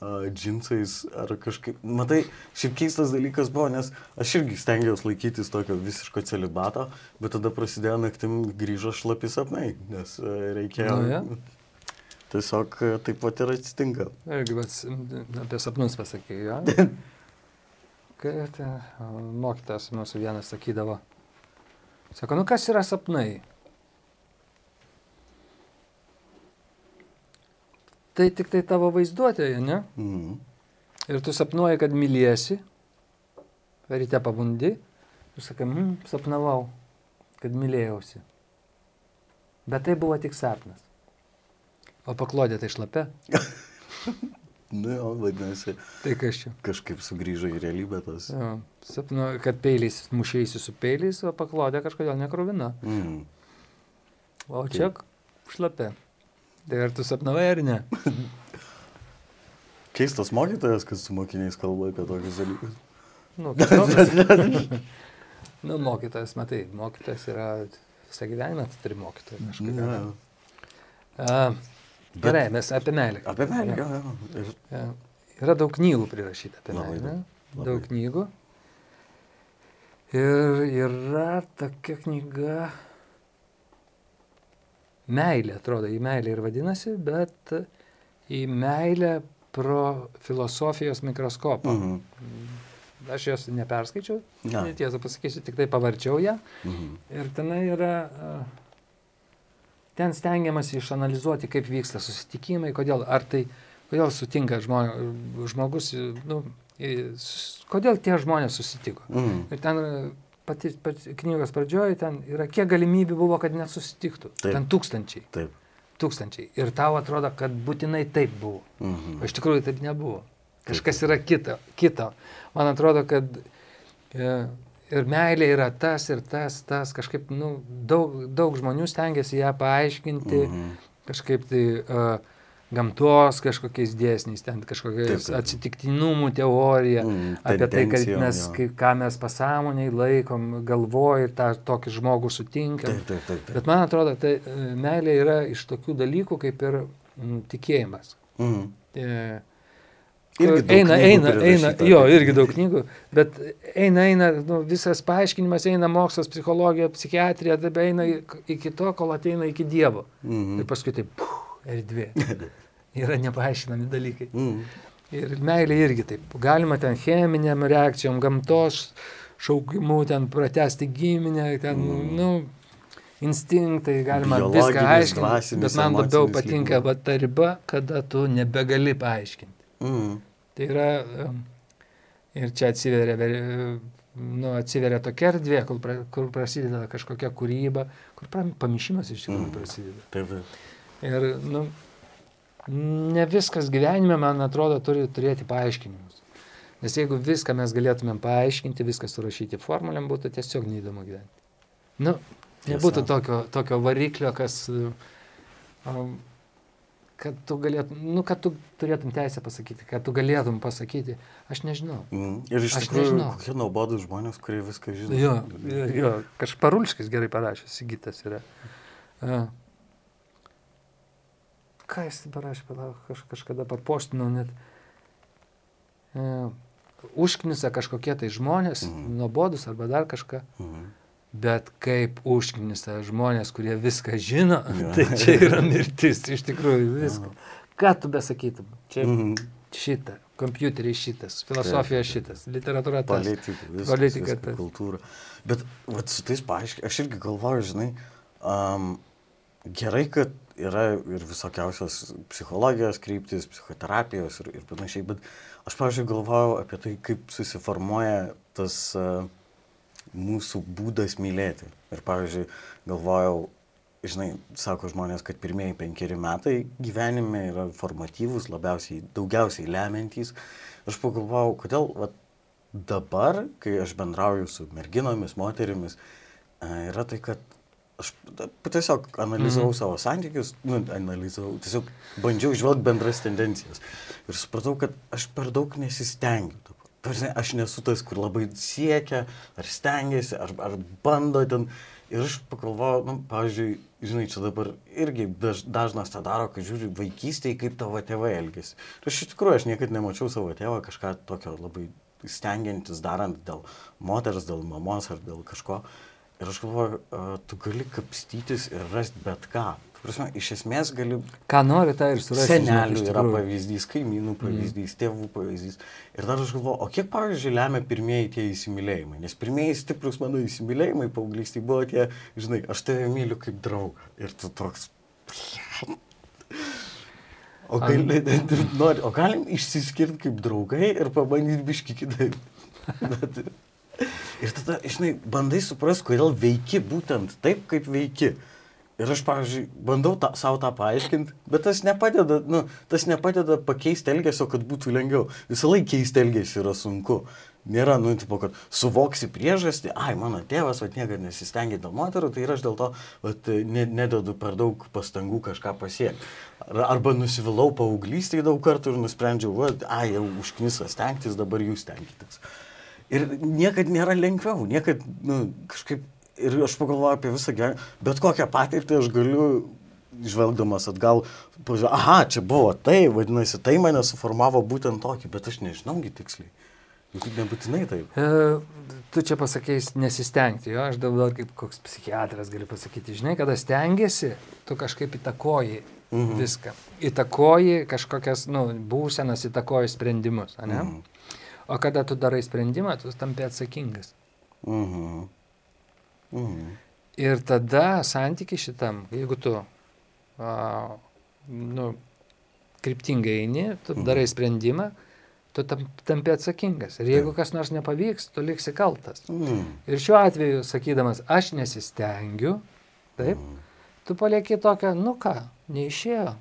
a, džinsais ar kažkaip. Matai, šiaip keistas dalykas buvo, nes aš irgi stengiausi laikytis tokio visiško celibato, bet tada prasidėjo naktim grįžo šlapi sapnai, nes e, reikėjo. Nu, ja. Tiesiog e, taip pat ir atsitinka. Irgi apie sapnus pasakė, jo. [LAUGHS] Kad e, mokytas mūsų vienas sakydavo. Sako, nu kas yra sapnai? Tai tik tai tavo vaizduotėje, ne? Mhm. Ir tu sapnuoji, kad myliesi, ryte pabundi, tu sakai, mm, sapnavau, kad mylėjausi. Bet tai buvo tik sapnas. O paklodė tai šlapia. [LAUGHS] Nu, jo, vadinasi, Tai kas čia? kažkaip sugrįžo į realybę tas. Jo, sapnu, kad peiliais mušėsi su peiliais, o paklodė kažkodėl nekrovina. Mm. O čia šlapia. Tai ar tu sapnavai ar ne? [LAUGHS] Keistas mokytojas, kas su mokiniais kalba apie tokius dalykus. Nu, [LAUGHS] nu, mokytojas, matai, mokytojas yra visą gyvenimą, tu turi mokytoją kažkaip. Ja. A, gerai, mes apie meilę. Apie meilę, jo, jo. Ir Ja. Yra daug knygų prirašyta apie Labai meilę. daug, labai. Daug knygų. Ir yra tokia knyga. Meilė, atrodo, į meilę ir vadinasi, bet į meilę pro filosofijos mikroskopą. Mhm. Aš jos neperskaičiau, Ne. tiesą pasakysiu, tik tai pavarčiau ją. Mhm. Ir tenai yra, a, ten stengiamasi išanalizuoti, kaip vyksta susitikimai, kodėl, ar tai, kodėl sutinka žmo, žmogus, nu, kodėl tie žmonės susitiko. Mhm. Ir ten a, pati, pati knygos pradžioje, ten yra, kiek galimybių buvo, kad nesusitiktų. Taip. Ten tūkstančiai, Taip. tūkstančiai. Ir tau atrodo, kad būtinai taip buvo. Mhm. O iš tikrųjų taip nebuvo. Kažkas yra kita. kita. Man atrodo, kad e, ir meilė yra tas, ir tas, tas. Kažkaip nu, daug, daug žmonių stengiasi ją paaiškinti, Mhm. kažkaip tai uh, gamtos kažkokiais dėsniais, ten kažkokiais atsitiktinumų teorija. Mhm. Apie tai, kad mes, jo. kai, ką mes pasąmoniai laikom, galvoj ir tą tokį žmogų sutinkam. Taip, taip, taip. taip. Bet man atrodo, tai e, meilė yra iš tokių dalykų kaip ir mm, tikėjimas. Mhm. E, Irgi eina, eina, eina, jo, irgi daug knygų, bet eina, eina, nu, visas paaiškinimas eina mokslas, psichologija, psichiatrija, tada eina iki- to, kol ateina iki Dievo. Mhm. Ir paskui tai, puh, erdvė. [LAUGHS] Yra nepaaiškinami dalykai. Mhm. Ir meilė irgi taip. Galima ten cheminiam reakcijom, gamtos šaukimu, ten pratesti giminę, ten, Mm. nu, instinktai, galima viską aiškinti. Bet man labiau patinka va ta riba, kada tu nebegali paaiškinti. Mhm. Tai yra, ir čia atsiveria, ver- nu, atsiveria tokia erdvė, kur, pra, kur prasideda kažkokia kūryba, kur pamišimas iš tikrųjų Mhm. prasideda. Taip, taip. Ir, nu, ne viskas gyvenime, man atrodo, turi turėti paaiškinimus. Nes jeigu viską mes galėtumėm paaiškinti, viską surašyti formulėm, būtų tiesiog neįdomu gyventi. Nu, nebūtų tokio, tokio variklio, kas, um, kad tu galėtum, nu, kad tu turėtum teisę pasakyti, kad tu galėtum pasakyti, aš nežinau. Mhm. Ir iš Aš tikrųjų, nežinau. kokie naubodų žmonės, kurie viską žino. Jo, jo, jo kažkaip Parulskis gerai parašė, Sigitas yra. A. Ką jis parašė, palauk, kaž, kažkada papostinau net. A, užknisa kažkokie tai žmonės, mhm. nuobodus arba dar kažką, Mhm. Bet kaip užknisa žmonės, kurie viską žino, Jo. [LAUGHS] tai čia yra mirtis, iš tikrųjų viską. Ką tu besakytum? Čia Mhm. šitą, kompiuteriai šitas, filosofija šitas, literatūra tas. Politika, viskas, Politika viskas, tas. kultūra. Bet vat, su tais paaiškiai, aš irgi galvoju, žinai, um, gerai, kad yra ir visokiausios psichologijos kryptis, psichoterapijos ir, ir panašiai, bet aš, pavyzdžiui, galvojau apie tai, kaip susiformuoja tas uh, mūsų būdas mylėti. Ir, pavyzdžiui, galvojau, žinai, sako žmonės, kad pirmieji penkeri metai gyvenime yra formatyvūs, labiausiai, daugiausiai lemiantys. Aš pagalvojau, kodėl vat, dabar, kai aš bendrauju su merginomis, moterimis, e, yra tai, kad aš tiesiog analizavau Mhm. savo santykius, nu, analizavau, tiesiog bandžiau išvelgti bendras tendencijas. Ir supratau, kad aš per daug nesistengiu. Dabar. Ta prasme, Aš nesu tas, kur labai siekia, ar stengiasi, ar, ar bando ten. Ir aš pagalvojau, nu, pavyzdžiui, žinai, čia dabar irgi daž, dažnas tą daro, kad žiūri vaikystėje, kaip tavo tėvai elgesi. Ir aš iš tikrųjų, aš niekada nemačiau savo tėvą kažką tokio labai stengiantis darant dėl moters, dėl mamos ar dėl kažko. Ir aš galvoju, tu gali kapstytis ir rasti bet ką. Prasme, iš esmės gali Ką nori, tą ir surasti. Senelių iš yra pavyzdys, kaimynų pavyzdys, mm. tėvų pavyzdys. Ir dar aš galvoju, o kiek, pavyzdžiui, lemia pirmieji tie įsimylėjimai? Nes pirmieji stiprus mano įsimylėjimai paauglystėje buvo tie, žinai, aš tave myliu kaip draugą. Ir tu toks... O, gali, nori, o galim išsiskirti kaip draugai ir pabandyti biški kitaip. [LAUGHS] Ir tada, žinai, bandai suprasti, kodėl veiki būtent taip, kaip veiki. Ir aš, pavyzdžiui, bandau ta, savo tą paaiškinti, bet tas nepadeda, nu, tas nepadeda pakeisti elgesio, kad būtų lengviau. Visą laiką keisti elgesį yra sunku. Nėra, nu, tipo, kad suvoksi priežastį, ai, mano tėvas, va, niekada nesistengia dėl moterų, tai ir aš dėl to, va, ne, nededu per daug pastangų kažką pasiekti. Arba nusivilau paauglystėje daug kartų ir nusprendžiau, va, ai, jau užknisa stengtis, dabar jūs stenkitės. Ir niekad nėra lengviau, niekad, nu, kažkaip ir aš pagalvoju apie visą gyvenimą, bet kokią patirtį aš galiu, žvelgdamas atgal, pažiūrėjau, aha, čia buvo tai, vadinasi, tai mane suformavo būtent tokį, bet aš nežinaugi tiksliai. Juk nebūtinai taip. E, tu čia pasakėjai nesistengti, jo, aš dabar kaip koks psichiatras galiu pasakyti, žinai, kada stengiasi, tu kažkaip įtakoji mhm. viską. Įtakoji kažkokias, nu, būsenas, įtakoji sprendimus, ne? Mhm. O kada tu darai sprendimą, tu tampi atsakingas. Mhm. Mhm. Ir tada santykiai šitam, jeigu tu a, nu, kryptingai eini, tu mhm. darai sprendimą, tu tam, tampi atsakingas. Ir jeigu kas nors nepavyks, tu liksi kaltas. Mhm. Ir šiuo atveju, sakydamas, aš nesistengiu, taip, mhm. tu palieki tokią, nu ką, neišėjo.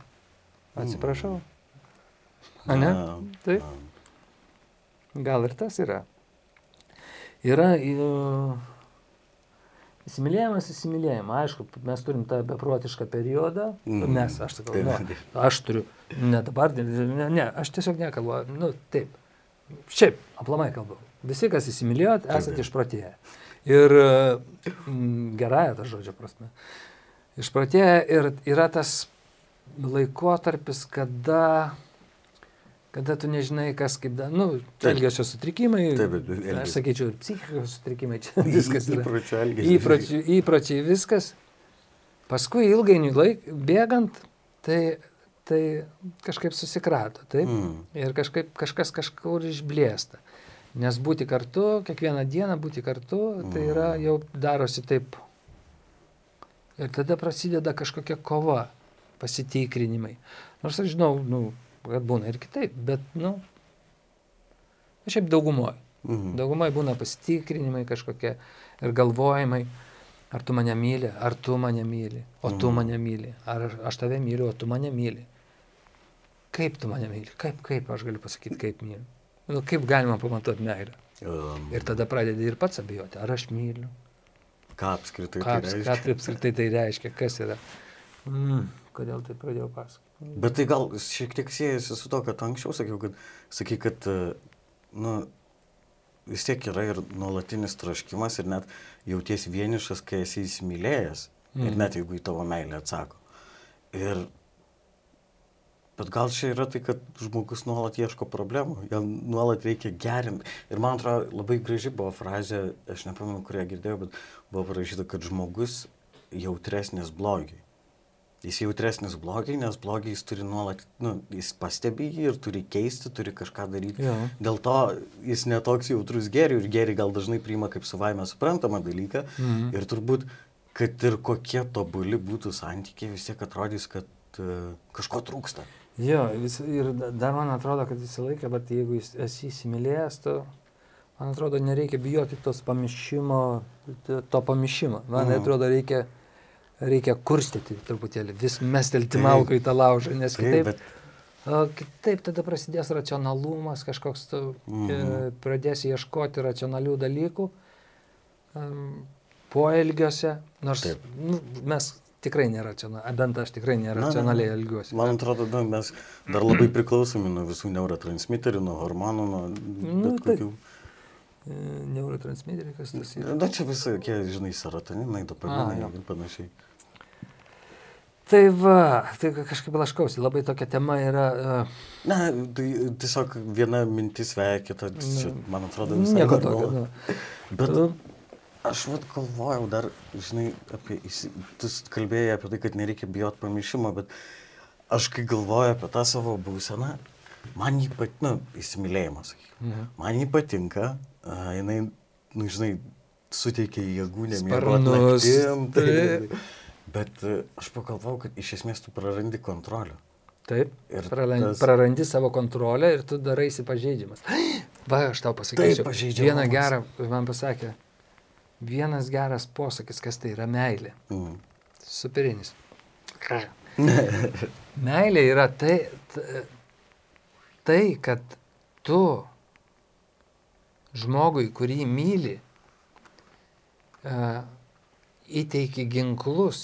Atsiprašau. A ne? Taip. Gal ir tas yra. Yra. Uh, Įsimylėjimas, įsimylėjimą. Aišku, mes turim tą beprotišką periodą. Mm. Mes, aš sakau, nu, aš turiu, ne dabar, ne, ne, aš tiesiog nekalbu, nu taip. Šiaip, aplamai kalbu. Visi, kas įsimylėjot, esate išprotėję. Ir mm, gerąją tą žodžio prasme. Išprotėję ir yra tas laikotarpis, kada kada tu nežinai, kas kaip, da, nu, elgesio sutrikimai, taip, bet, aš sakyčiau, ir psichikos sutrikimai, čia viskas yra. Įpročiai, elgesio. Įpročiai, įpročiai, viskas. Paskui ilgainiui laik, bėgant, tai, tai kažkaip susikrato, taip, mm. ir kažkaip kažkas kažkur išblėsta. Nes būti kartu, kiekvieną dieną būti kartu, tai yra mm. jau darosi taip. Ir tada prasideda kažkokia kova, pasitikrinimai. Nors aš žinau, nu, kad būna ir kitaip, bet, nu, šiaip daugumoje. Mhm. Daugumoje būna pasitikrinimai kažkokie ir galvojimai, ar tu mane myli, ar tu mane myli, o mhm. tu mane myli, ar aš tave myliu, o tu mane myli. Kaip tu mane myli, kaip, kaip aš galiu pasakyti, kaip myliu. Nu, kaip galima pamatuoti meilę. Um. Ir tada pradedi ir pats abejoti, ar aš myliu. Ką apskritai ką, tai reiškia? Ką tai apskritai tai reiškia, kas yra. Mm, kodėl tai pradėjau pasakoti? Bet tai gal šiek tiek siejasi su to, kad anksčiau sakiau, kad, sakai, kad e, nu, vis tiek yra ir nuolatinis troškimas ir net jauties vienišas, kai esi įsimylėjęs. Mm. Ir mhm. net jeigu į tavo meilę atsako. Ir Bet gal čia yra tai, kad žmogus nuolat ieško problemų, jam nuolat reikia gerinti. Ir man atrodo, labai graži buvo frazė, aš nepamenu, kurią girdėjau, bet buvo parašyta, kad žmogus jautresnis blogiai. Jis jautresnis blogiai, nes blogiai jis turi nuolat, nu, jis pastebi jį ir turi keisti, turi kažką daryti. Ja. Dėl to jis netoks jautrus geriui ir geriai gal dažnai priima kaip savaime suprantamą dalyką. Mhm. Ir turbūt, kad ir kokie tobuli būtų santykiai, vis tiek atrodys, kad uh, kažko trūksta. Jo, vis, ir dar man atrodo, kad visą laiką, bet jeigu esi įsimylėjęs, tu, man atrodo, nereikia bijoti tos pamišimo, to pamišimo. Man mhm. atrodo, reikia reikia kurstyti truputėlį, vis mestelti malką į tą laužą, nes kitaip, taip, bet... kitaip tada prasidės racionalumas, kažkoks tu mhm. pradėsi ieškoti racionalių dalykų poelgiuose, nors nu, mes tikrai neracionaliai, bent aš tikrai neracionaliai elgiuosi. Man atrodo, na, mes dar labai priklausomi nuo visų neurotransmiterių, nuo hormonų, nuo nu, kokių. E, neurotransmiteriai, kas tas yra? Na, čia visokie, žinai, serotoninai, dopaminai ir panašiai. Tai va, tai kažkaip laškausi, labai tokia tema yra. Uh... Na, tai tiesiog viena mintis veja kitą, čia, man atrodo, visai nieko tokio. Nu. Bet aš vat galvojau dar, žinai, apie, tu kalbėjai apie tai, kad nereikia bijoti pamišimo, bet aš kai galvoju apie tą savo būseną, man jį pat, na, įsimylėjimas, sakykime, mhm. man jį patinka, uh, jinai, nu, žinai, suteikia jėgų nemiegoti naktim. Tai, Bet e, aš pagalvojau, kad iš esmės tu prarandi kontrolę. Taip, ir prarandi, tas... prarandi savo kontrolę ir tu daraisi pažeidžiamas. [GASPS] Va, aš tau pasakysiu. Taip, vieną gerą, man pasakė, vienas geras posakis, kas tai yra meilė. Mm. Superinis. [LAUGHS] Meilė yra tai, tai, kad tu žmogui, kurį myli, įteiki ginklus,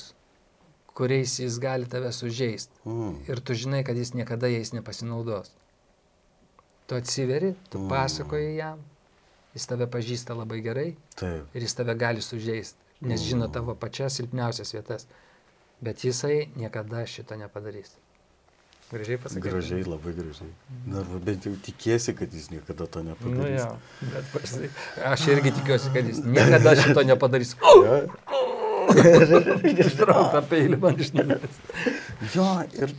kuriais jis gali tave sužeisti. Mm. Ir tu žinai, kad jis niekada jais nepasinaudos. Tu atsiveri, tu mm. pasakoji jam, jis tave pažįsta labai gerai Taip. ir jis tave gali sužeisti, nes žino mm. tavo pačias silpniausias vietas. Bet jisai niekada šito nepadarys. Gražiai pasakyti. Gražiai, labai gražiai. Na, bent jau tikėsi, kad jis niekada to nepadarys. Nu, jo, bet pasakai, aš irgi tikiuosi, kad jis niekada šito nepadarys. Ištrauk tą peilį man iš nugaros. Jo, ir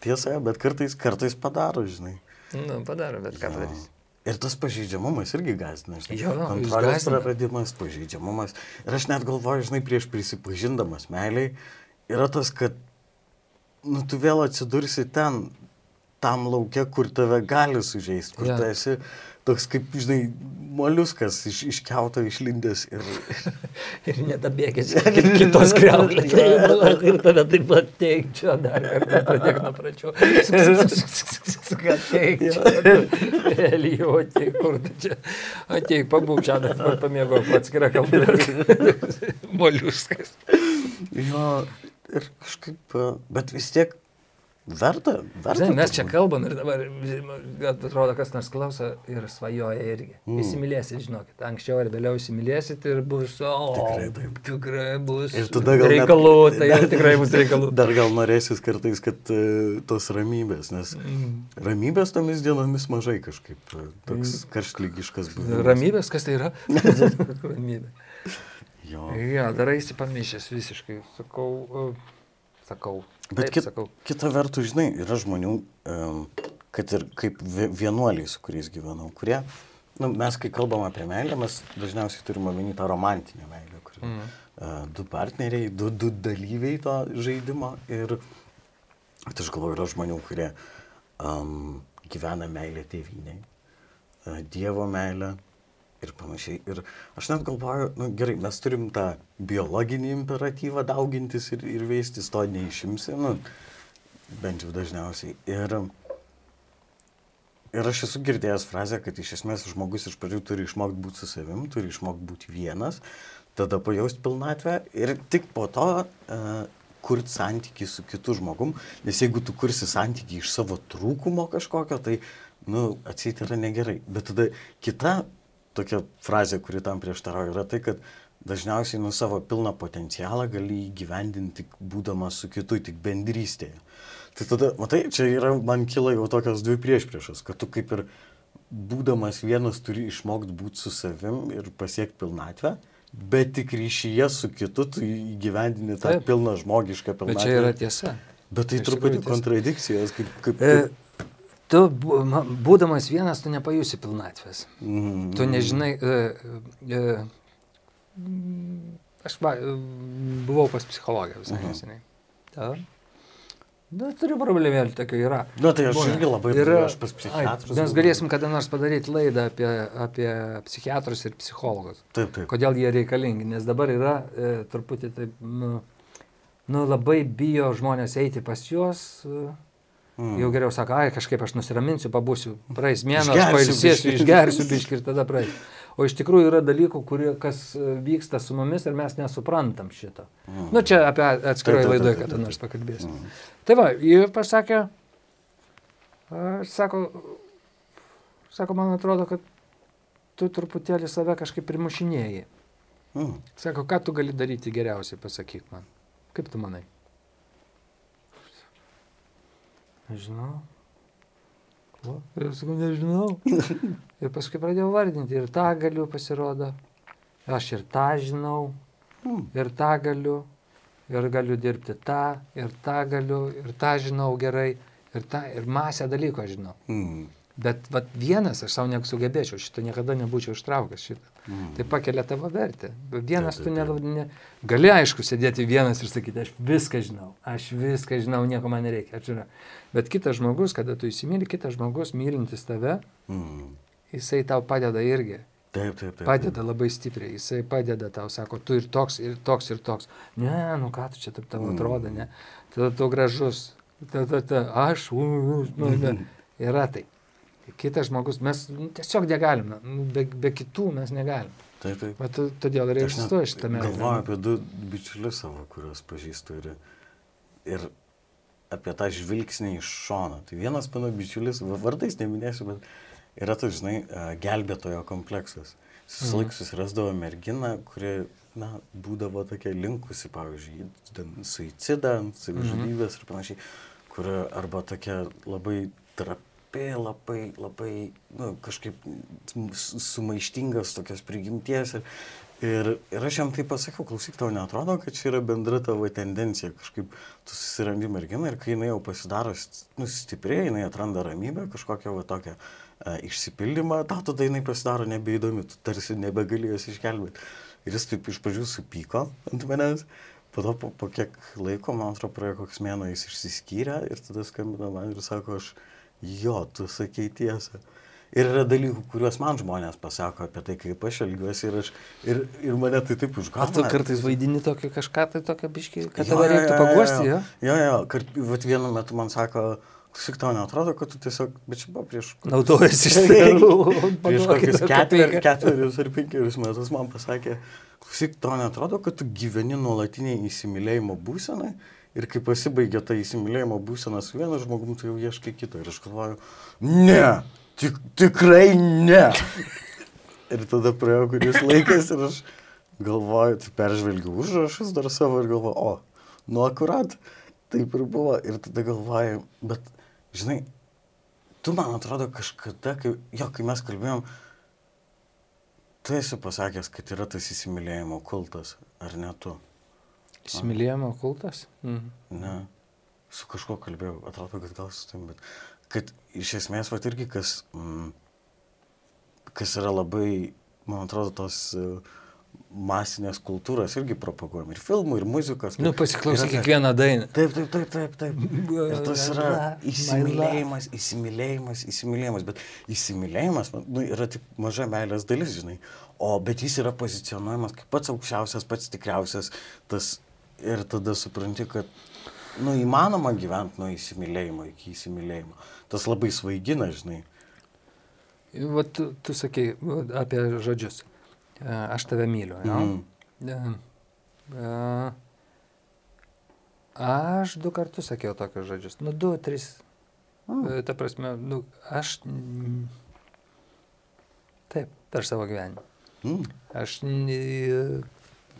tiesa, bet kartais, kartais padaro, žinai. Nu, padaro, bet ką padarys. Ir tas pažeidžiamumas irgi gazdina. Jo, kontrolės praradimas, pažeidžiamumas. Ir aš net galvoju, žinai, prieš prisipažindamas meiliai, yra tas, kad nu, tu vėl atsidursi ten, tam laukia, kur tave gali sužeisti, kur ja. tu esi toks kaip, žinai, moliuskas iš, iškelto išlindęs ir... [LAUGHS] ir nedabėgęs [LAUGHS] kaip kitos kreulės. [LAUGHS] ir tada taip pat teikčiau dar pradėk nuo pradžių. Ką teikčiau? Elijo, ateik, kur tu čia? Ateik, pabūk čia, pamėgo pats skirą kalbą. Moliuskas. Jo, ir kažkaip, bet vis tiek Verta, verta. Žinai, mes čia kalbam ir dabar, atrodo, kas nors klauso ir svajoja irgi. Mm. Įsimylėsit, žinokit, anksčiau ar vėliau įsimylėsit ir bus, o, tikrai, taip. tikrai bus ir tada gal reikalų, net, tai jau tikrai bus [LAUGHS] reikalų. Dar gal norėsis kartais, kad uh, tos ramybės, nes mm. ramybės tomis dienomis mažai kažkaip, uh, toks mm. karštlygiškas buvo. Ramybės, kas tai yra? [LAUGHS] Ramybė. Jo. Ja, daraisi pamišęs visiškai, sakau, uh, sakau. Bet kit, sakau. kita vertus, žinai, yra žmonių, kad ir kaip vienuoliai, su kuriais gyvenau, kurie, nu, mes kai kalbam apie meilę, mes dažniausiai turime omeny tą romantinę meilę, kur mm. uh, du partneriai, du, du dalyviai to žaidimo. Ir tai aš galvoju, yra žmonių, kurie um, gyvena meilę uh, Dievo meilę, ir panašiai. Ir aš net galvoju, nu, gerai, mes turim tą biologinį imperatyvą daugintis ir, ir veistis, to neišimsi, nu, bent jau dažniausiai. Ir, ir aš esu girdėjęs frazę, kad iš esmės žmogus iš pradžių turi išmokti būti su savim, turi išmokti būti vienas, tada pajausti pilnatvę ir tik po to uh, kurti santykių su kitu žmogum, nes jeigu tu kursi santykių iš savo trūkumo kažkokio, tai, nu, atseit yra negerai. Bet tada kita tokia frazė, kuri tam prieštarauja, yra tai, kad dažniausiai nuo savo pilną potencialą gali įgyvendinti būdamas su kitu, tik bendrystėje. Tai tada, matai, čia yra, man kila jau tokios dvi priešpriešos, kad tu kaip ir būdamas vienas turi išmokti būti su savim ir pasiekti pilnatvę, bet tik ryšyje su kitu tu įgyvendini tą Taip. pilną žmogišką pilnatvę. Bet čia yra tiesa. Bet tai truputį kontradikcijos, kaip... kaip, kaip... E, tu, būdamas vienas, tu nepajusi pilnatvės. Mm. Tu nežinai, uh, uh, aš va, buvau pas psichologę visai mhm. neseniai. Mm. Na, turiu problemėlį, tokia yra. Na, tai aš Būna. irgi labai yra, aš pas psichiatrus. Mes galėsim kada nors padaryti laidą apie, apie psichiatrus ir psichologus. Taip, taip. Kodėl jie reikalingi, nes dabar yra e, truputį taip, nu, nu, labai bijo žmonės eiti pas juos. E, Mm. Jau geriau sako, ai, kažkaip aš nusiraminsiu, pabūsiu, praeis mėnesį, pailsėsiu, išgersiu biškį ir tada praeis. O iš tikrųjų yra dalykų, kurie, kas e, vyksta su mumis ir mes nesuprantam šito. Mm. Nu, čia apie atskiroje laidoje, kad nors pakalbėsim. Mm. Tai va, jie pasakė, sako, sako, man atrodo, kad tu truputėlį save kažkaip primušinėjai. Mm. Sako, ką tu gali daryti geriausiai, pasakyk man. Kaip tu manai? Nežinau. O, ir sakau, nežinau. [LAUGHS] ir paskui pradėjau vardinti. Ir tą galiu pasirodo. Aš ir tą žinau. Hmm. Ir tą galiu. Ir galiu dirbti tą. Ir tą galiu. Ir tą žinau gerai. Ir, tą, ir masę dalyko žinau. Mm. Bet vat, vienas aš savo nesugebėčiau, šito niekada nebūčiau ištraukęs šitą. Mm. Tai pakelia tavo vertę. Vienas taip, taip, tu ne, ne, gali aišku sėdėti vienas ir sakyti, aš viską žinau, aš viską žinau, nieko man nereikia. Žinau. Bet kitas žmogus, kada tu įsimylį, kitas žmogus mylintis tave, mm. jisai tau padeda irgi. Taip, taip, taip. Padeda labai stipriai, jisai padeda tau, sako, tu ir toks, ir toks, ir toks. Ne, nu ką tu čia taip tavo Mm. atrodo, ne. Tada tu gražus. Tada, tada, aš, u, u, nu, ne. [LAUGHS] Yra tai. Kitas žmogus, mes nu, tiesiog negalime, nu, be, be kitų mes negalime. Taip, taip. Tu- todėl ir net egzistuoja šitame. Galvoju apie du bičiulius savo, kuriuos pažįstu ir, ir apie tą žvilgsnį iš šono. Tai vienas mano bičiulis, va- vardais neminėsiu, bet yra tas, žinai, a, gelbėtojo kompleksas. Visą Mhm. laiką susirasdavo merginą, kuri, na, būdavo tokia linkusi, pavyzdžiui, suicidą, savižudybės ir panašiai, kuri arba tokia labai trapi, labai, labai, na, kažkaip su- sumaištingas tokios prigimties. Ir, ir, ir aš jam tai pasakiau, klausyk, tau netrodo, kad čia yra bendra tavo tendencija, kažkaip tu susirandi merginą ir kai jinai jau pasidaro nu, stipriai, jinai atranda ramybę, kažkokią va tokią uh, išsipildymą, tau tada jinai pasidaro nebeįdomi, tu tarsi nebegali jos išgelbėti. Ir jis taip iš pradžių supyko ant manęs, po to po, po kiek laiko, man atrodo, praėjo koks mėno, jis išsiskyrė ir tada skambino man ir sako, aš, jo, tu sakei tiesą. Ir yra dalykų, kuriuos man žmonės pasako apie tai, kaip aš elgiuosi ir, aš, ir, ir mane tai taip Ar tu užgauna. kartais vaidini tokį kažką, tai tokia biški, kad tave jo, reiktų jo, paguosti, jo? jo? Jo, kart, vat vienu metu man sako, klausyk, tau netrodo, kad tu tiesiog, bet čia buvo prieš... Naudojasi [LAUGHS] šitą. Prieš kokius ketver, ketverius ar penkerius metus man pasakė, klausyk, tau netrodo, kad tu gyveni nuolatiniai įsimylėjimo būsenai ir kai pasibaigia ta įsimylėjimo būsena su vienu žmogum, tu jau ieškai kito. Ir aš galvoju, ne, tik, tikrai ne. ir tada praėjo kuris laikas ir aš galvoju, tai peržvelgiu užrašus dar savo ir galvoju, o, nu akurat, taip ir buvo. Ir tada galvoju, bet, žinai, tu man atrodo kažkada, kai, jo, kai mes kalbėjom, tu esi pasakęs, kad yra tas įsimylėjimo kultas, ar ne tu? Įsimylėjimo kultas? Mhm. Ne. Su kažkuo kalbėjau, atrodo, kad gal su tam, bet kad iš esmės, va irgi kas, mm, kas yra labai, man atrodo, tos uh, masinės kultūros irgi propaguojama. Ir filmų, ir muzikos. Nu, pasiklausyk kiekvieną dainą. Taip, taip, taip, taip, taip. [LAUGHS] Ir tas yra My įsimylėjimas, įsimylėjimas, įsimylėjimas, bet įsimylėjimas man, nu, yra tik maža meilės dalis, žinai. O bet jis yra pozicionuojamas kaip pats aukščiausias, pats tikriausias. Tas, ir tada supranti, kad nu, įmanoma gyventi nuo įsimylėjimo iki įsimylėjimo. Tas labai svaigina, žinai. Va, tu, tu sakei va, apie žodžius. E, Aš tave myliu. Jo? Mhm. E, e, Aš du kartus sakiau tokius žodžius. Nu, du, tris. Mm. Ta prasme, nu, aš. mm, Taip, per savo gyvenimą. Mm. Aš.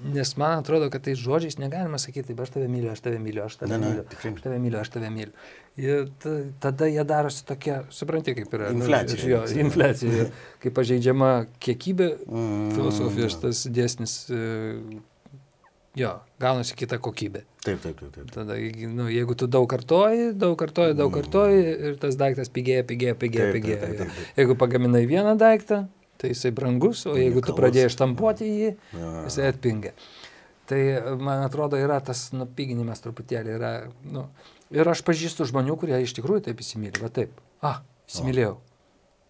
Nes man atrodo, kad tai žodžiais negalima sakyti, aš tave myliu, aš tave myliu, aš tave Ne, ne, myliu. tikrai Aš ne. tave myliu, aš tave myliu. Ir ta- tada jie darosi tokie, supranti, kaip yra. nu, Infliacija. Jo, infliacija. Kaip pažeidžiama kiekybė, Mm. filosofijos tas dėsnis, e, jo, gaunasi kita kokybė. Taip, taip, taip. taip. Tada, nu, jeigu tu daug kartoji, daug kartoji, daug kartoji ir tas daiktas pigėja, pigėja, pigėja, pigėja. Jeigu pagaminai vieną daiktą, tai jisai brangus, o jeigu tu pradėjai štampuoti jį, jisai atpingia. Tai, man atrodo, yra tas nupiginimas truputėlį. Yra, nu, ir aš pažįstu žmonių, kurie iš tikrųjų taip įsimylė. Va taip. Ah, įsimylėjau.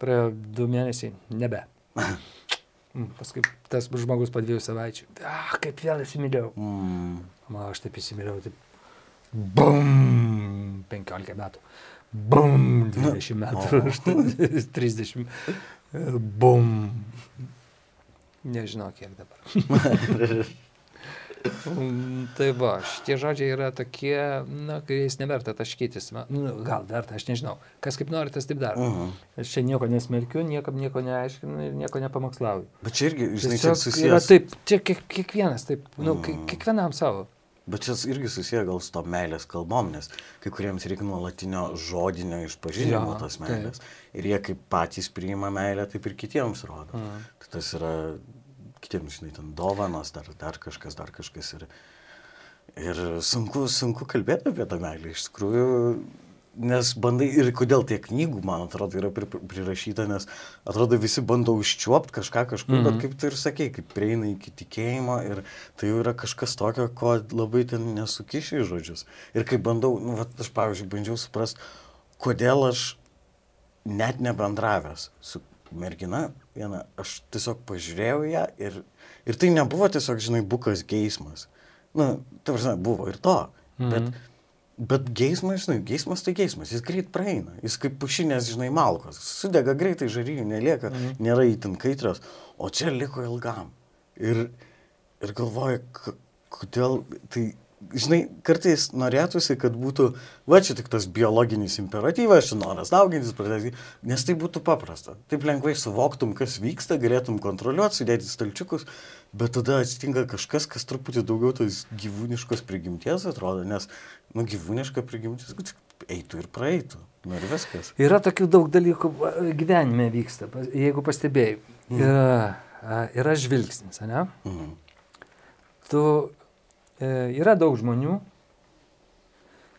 Praėjo du mėnesiai, nebe. Mm, Paskui tas žmogus po dviejų savaičių. Ah, kaip vėl įsimylėjau. Mm. Man aš taip įsimylėjau, taip. Bum! 15 metų. Bum! 20 metų. O. 30. Bum! Nežinau, kiek dabar. [LAUGHS] Tai va, šitie žodžiai yra tokie, na, kuriais neverta taškytis. Nu, gal verta, aš nežinau. Kas kaip nori, tas taip daro. Mhm. Aš čia nieko nesmerkiu, niekam nieko neaiškinu ir nieko nepamokslauju. Bet čia irgi, žinai, čia Tiesiog yra susijęs. taip, čia kiek, kiekvienas taip, nu, Mm. mm. kiekvienam savo. Bet čia irgi susiję gal su to meilės kalbom, nes kai kuriems reikia nuolatinio žodinio išpažinimo Jo, tos taip. meilės. Ir jie kaip patys priima meilę, taip ir kitiems rodo. Mm. Tai tas yra, kitiems, žinai, ten dovanos, dar, dar kažkas, dar kažkas. Ir, ir sunku, sunku kalbėti apie tą meilę, iš tikrųjų. Nes bandai ir kodėl tie knygų, man atrodo, yra pri, prirašyta, nes atrodo visi bando užčiuopti kažką kažkur, mm Mhm. -hmm. bet kaip tu ir sakei, kaip prieina iki tikėjimo ir tai jau yra kažkas tokio, ko labai ten nesukiši į žodžius. Ir kai bandau, nu, vat, aš pavyzdžiui, bandžiau suprasti, kodėl aš net nebendravęs su mergina viena, aš tiesiog pažiūrėjau ją ir, ir tai nebuvo tiesiog, žinai, bukas geismas. Na, tai prasme, buvo ir to. Mhm. Bet, bet geismas, žinai, geismas tai geismas, jis greit praeina. Jis kaip pušinės, žinai, malkos. Sudega greitai, žaryjų nelieka, mhm. nėra įtin kaitrios, o čia liko ilgam. Ir, ir galvoju, kodėl tai žinai, kartais norėtųsi, kad būtų, va čia tik tas biologinis imperatyvas, čia noras daugintis, pradėti, nes tai būtų paprasta. Taip lengvai suvoktum, kas vyksta, galėtum kontroliuoti, sudėti stalčiukus, bet tada atsitinka kažkas, kas truputį daugiau tos gyvūniškos prigimties atrodo, nes, nu, gyvūniška prigimtis eitų ir praeitų. Nu ir viskas. Yra tokių daug dalykų gyvenime vyksta, jeigu pastebėjai. Mm. Yra, yra žvilgsnis, ne? Mm. Tu yra daug žmonių,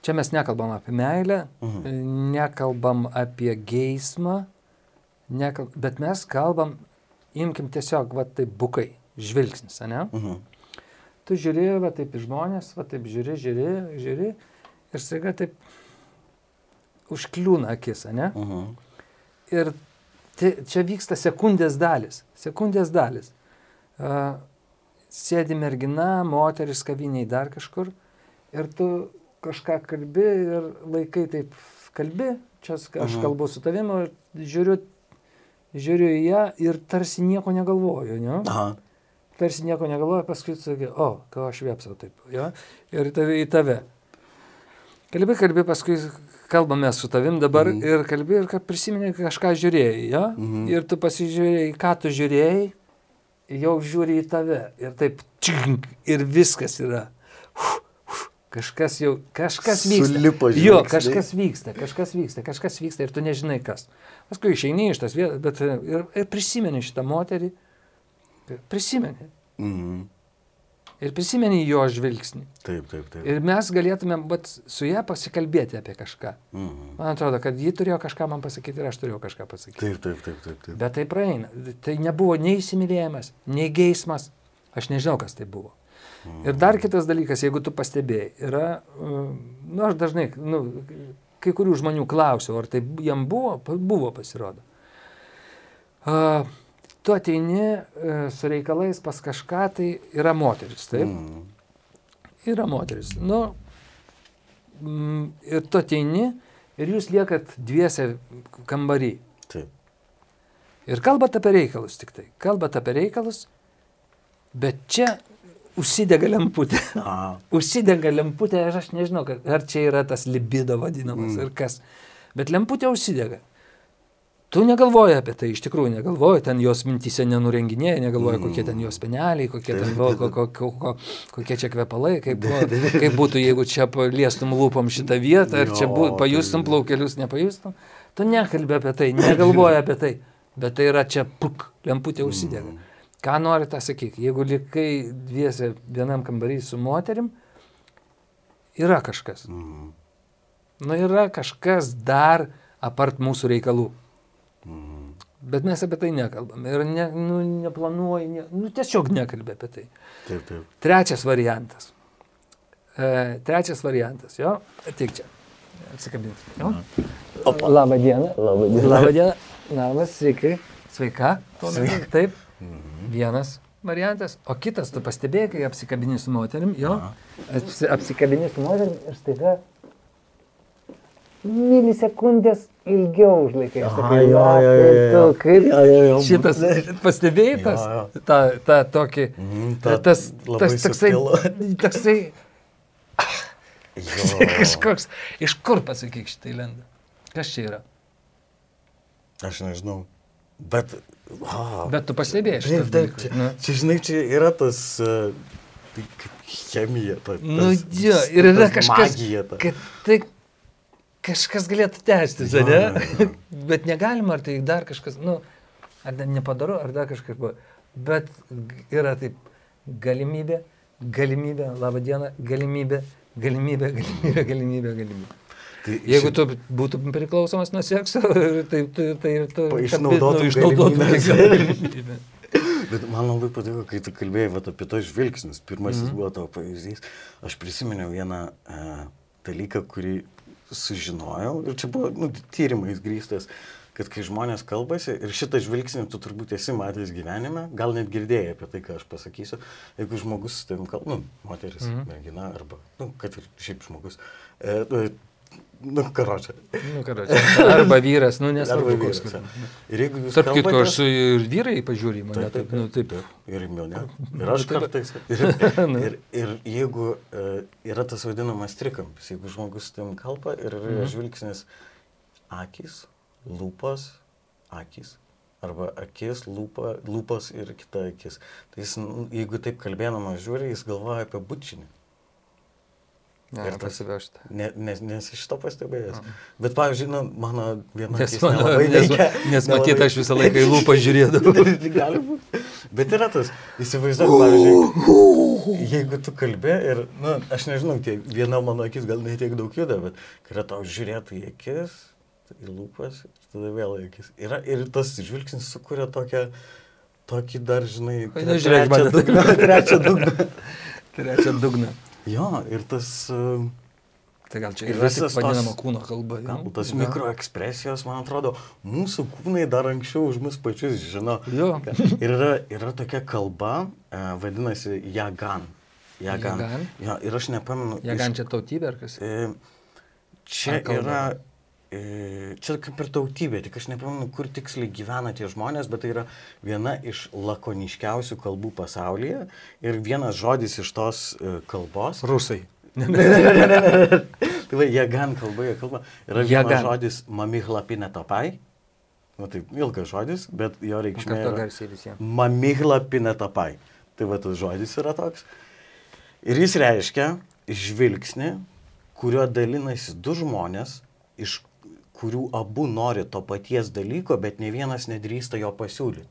čia mes nekalbam apie meilę, mhm. nekalbam apie geismą, nekalb... bet mes kalbam, imkim tiesiog, va taip bukai, žvilgsnis, ne? Mhm. Tu žiūri, va taip į žmonės, va taip žiūri, žiūri, žiūri ir staiga taip užkliūna akis, ne? Mhm. Ir tai, čia vyksta sekundės dalis, sekundės dalis. Uh, sėdi mergina, moteris kaviniai dar kažkur ir tu kažką kalbi ir laikai taip kalbi, čia aš Aha. kalbu su tavimi, žiūriu, žiūriu į ją ir tarsi nieko negalvoju, ne? Aha. Tarsi nieko negalvoju, paskui sakai, o, ką aš vėpsau taip, jo, ir tave, į tave. Kalbi, kalbi, paskui kalbame su tavim dabar mhm. ir kalbi ir kad prisimeni kažką žiūrėjai, jo, mhm. ir tu pasižiūrėjai, ką tu žiūrėjai jau žiūri į tave ir taip čink, ir viskas yra. Uf, uf, kažkas jau, kažkas vyksta. Sulipo, jo, kažkas vyksta, kažkas vyksta, kažkas vyksta ir tu nežinai kas. Paskui išeini iš tas vietas, bet ir, ir prisimeni šitą moterį, prisimeni. Mhm ir prisimeni jo žvilgsnį. Taip, taip, taip. Ir mes galėtumėm vat, su ją pasikalbėti apie kažką. Mhm. Man atrodo, kad ji turėjo kažką man pasakyti ir aš turėjau kažką pasakyti. Taip, taip, taip, taip. taip. Bet tai praeina. Tai nebuvo nei įsimylėjimas, nei geismas. Aš nežinau, kas tai buvo. Mhm. Ir dar kitas dalykas, jeigu tu pastebėjai, yra, na, nu, aš dažnai, nu, kai kurių žmonių klausiau, ar tai jam buvo, buvo pasirodo. Uh, tu ateini e, su reikalais pas kažką, tai yra moteris, taip? Mm. Yra moteris. Nu, mm, ir tu ateini ir jūs liekat dviese kambarį. Taip. Ir kalbat apie reikalus tik tai. Kalbat apie reikalus, bet čia užsidega lemputė. [LAUGHS] užsidega lemputė, aš nežinau, ar čia yra tas libido vadinamas mm. ir kas. Bet lemputė užsidega. Tu negalvoji apie tai, iš tikrųjų negalvoji, ten jos mintise nenurenginėja, negalvoji, kokie ten jos peneliai, kokie ten buvo, ko, ko, ko, ko, kokie čia kvepalai, kaip, kaip būtų, jeigu čia paliestum lūpom šitą vietą, ar čia bū, pajustum plaukelius, nepajustum. Tu nekalbė apie tai, negalvoji apie tai, bet tai yra čia puk, lemputė užsidega. Ką nori tą sakyti, jeigu likai dviese vienam kambarį su moterim, yra kažkas. Mhm. Nu yra kažkas dar apart mūsų reikalų. Mhm. Bet mes apie tai nekalbame ir ne, nu, neplanuoji, ne, nu, tiesiog nekalbė apie tai. Taip, taip. Trečias variantas. E, trečias variantas, jo, tik čia. Atsikabinti. Labą dieną. Labą dieną. Labą dieną. Labas, sveiki. Sveika. Sveika. Taip. Mhm. Vienas variantas. O kitas, tu pastebėjai, kai apsikabini su moterim, jo, apsikabini su moterim ir staiga milisekundės ilgiau užlaikai. Aha, jo, jo, jo, jo. Kaip jo, jo, jo. šitas pastebėjai tas, jo, jo. tą, tą tokį, mm, ta, tas, tas toksai, [LAUGHS] toksai, [LAUGHS] kažkoks, iš kur pasakyk šitai lenda? Kas čia yra? Aš nežinau. Bet, oh, bet tu pastebėjai šitą. Taip, taip, čia, čia, žinai, čia yra tas, uh, tai chemija. Ta, tas, nu, jo, ir yra kažkas, magija, ta. kad tai kažkas galėtų tęstis, ja, ne? Ja. Bet negalima, ar tai dar kažkas, nu, ar nepadaru, ar dar kažkas buvo. Bet yra taip, galimybė, galimybė, laba diena, galimybė, galimybė, [LAUGHS] galimybė, galimybė, galimybė. Tai Jeigu tu būtum priklausomas nuo sekso, tai, [LAUGHS] tai, tai tu išnaudotum nu, [LAUGHS] galimybę. Bet man labai patiko, kai tu kalbėjai vat, apie tos žvilgsnius. Pirmasis mm -hmm. buvo tavo pavyzdys. Aš prisiminiau vieną uh, dalyką, kurį sužinojau, ir čia buvo nu, tyrimais grįstas, kad kai žmonės kalbasi, ir šitą žvilgsnį tu turbūt esi matęs gyvenime, gal net girdėjai apie tai, ką aš pasakysiu, jeigu žmogus su tavim kalba, nu, moteris, mm -hmm. mergina, arba, nu, kad ir šiaip žmogus, e, Nu, karočią. Nu, karočią. Arba vyras, nu, nesvarbu. Arba vyras. Ir jeigu jūs... Tarp kitko, aš su ir vyrai pažiūrėjau mane, taip, nu, taip. taip. Ir mane. [LAUGHS] Ir aš kartais. [LAUGHS] Ir, Nu. ir, ir jeigu uh, yra tas vadinamas trikampis, jeigu žmogus su tavim kalba ir yra Mhm. žvilgsnis akis, lūpas, akis. Arba akis, lūpa, lūpas ir kita akis. Tai jis, jeigu taip kalbėdamas žiūri, jis galvoja apie bučinį. Ne, Ir tas- pasivežta. Ne, nes, nes iš to pastebėjęs. Bet, pavyzdžiui, nu, mano viena akis mano, nes, nes matyt, aš visą laiką į lūpą [LAUGHS] žiūrėdavau. Gali būti. Bet yra tas, įsivaizduok, pavyzdžiui, jeigu tu kalbė ir, na, nu, aš nežinau, tie, viena mano akis gal netiek daug juda, bet kai yra tau žiūrėtų į akis, į lūpas, tada vėl į akis. Yra, ir tas žvilgsnis sukuria tokią, tokį dar, žinai, nežiūrėk [LAUGHS] trečią dugną. Trečią dugną. Trečią dugną. Jo, ir tas, uh, Tai gal čia Ir visas vadinama kūno kalba. jo? gal tas Jo. mikroekspresijos, man atrodo, mūsų kūnai dar anksčiau už mus pačius žino. Jo. [LAUGHS] Ir yra, yra tokia kalba, e, vadinasi Jagan. Jagan. Jagan? Ja, ir aš nepamenu. Jie iš- čia tautybė ar kas? e, Čia Ar yra, čia kaip ir tautybė, tik aš nepamenu, kur tiksliai gyvena tie žmonės, bet tai yra viena iš lakoniškiausių kalbų pasaulyje. Ir vienas žodis iš tos e, kalbos. Rusai. [LAUGHS] Tai va, Jagan kalba, jie kalba. Yra vienas Jagan. žodis mamihlapinė topai. Na taip, ilgas žodis, bet jo reikšmė. Kartu yra- garsiai visiems. Mamihla pinetapai. Tai va tas žodis yra toks. Ir jis reiškia žvilgsnį, kuriuo dalinasi du žmonės, iš kurių abu nori to paties dalyko, bet ne vienas nedrįsta jo pasiūlyti.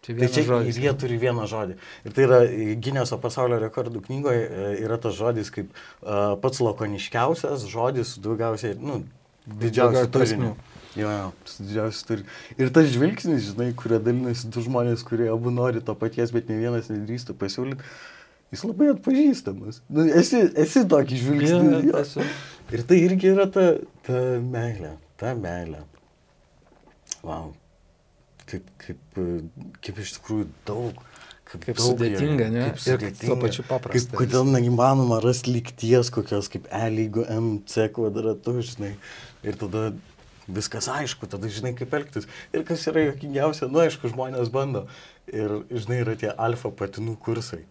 Čia Tai čia žodis. jie turi vieną žodį. Ir tai yra Gineso pasaulio rekordų knygoje e, yra tas žodis kaip uh, pats lakoniškiausias žodis, daugiausiai, nu, didžiausiu Daugiau turiniu. Jo, jo, su didžiausiu turiniu. Ir tas žvilgsnis, žinai, kurio dalinasi du žmonės, kurie abu nori to paties, bet ne vienas nedrįsta pasiūlyti, jis labai atpažįstamas. Nu, esi, esi tokį žvilgsnį. Jo. esu. Ir tai irgi yra ta, ta meilė, ta meilė. Wow. Kaip, kaip, kaip iš tikrųjų daug. Kaip daug sudėtinga, joje, ne? Kaip Ir tuo sudėtinga. pačiu paprasta Kaip, kodėl neįmanoma rasti lygties kokios kaip E lygo MC kvadratu, žinai. Ir tada viskas aišku, tada žinai kaip elgtis. Ir kas yra jokingiausia, nu aišku, žmonės bando. Ir žinai, yra tie alfa patinų kursai.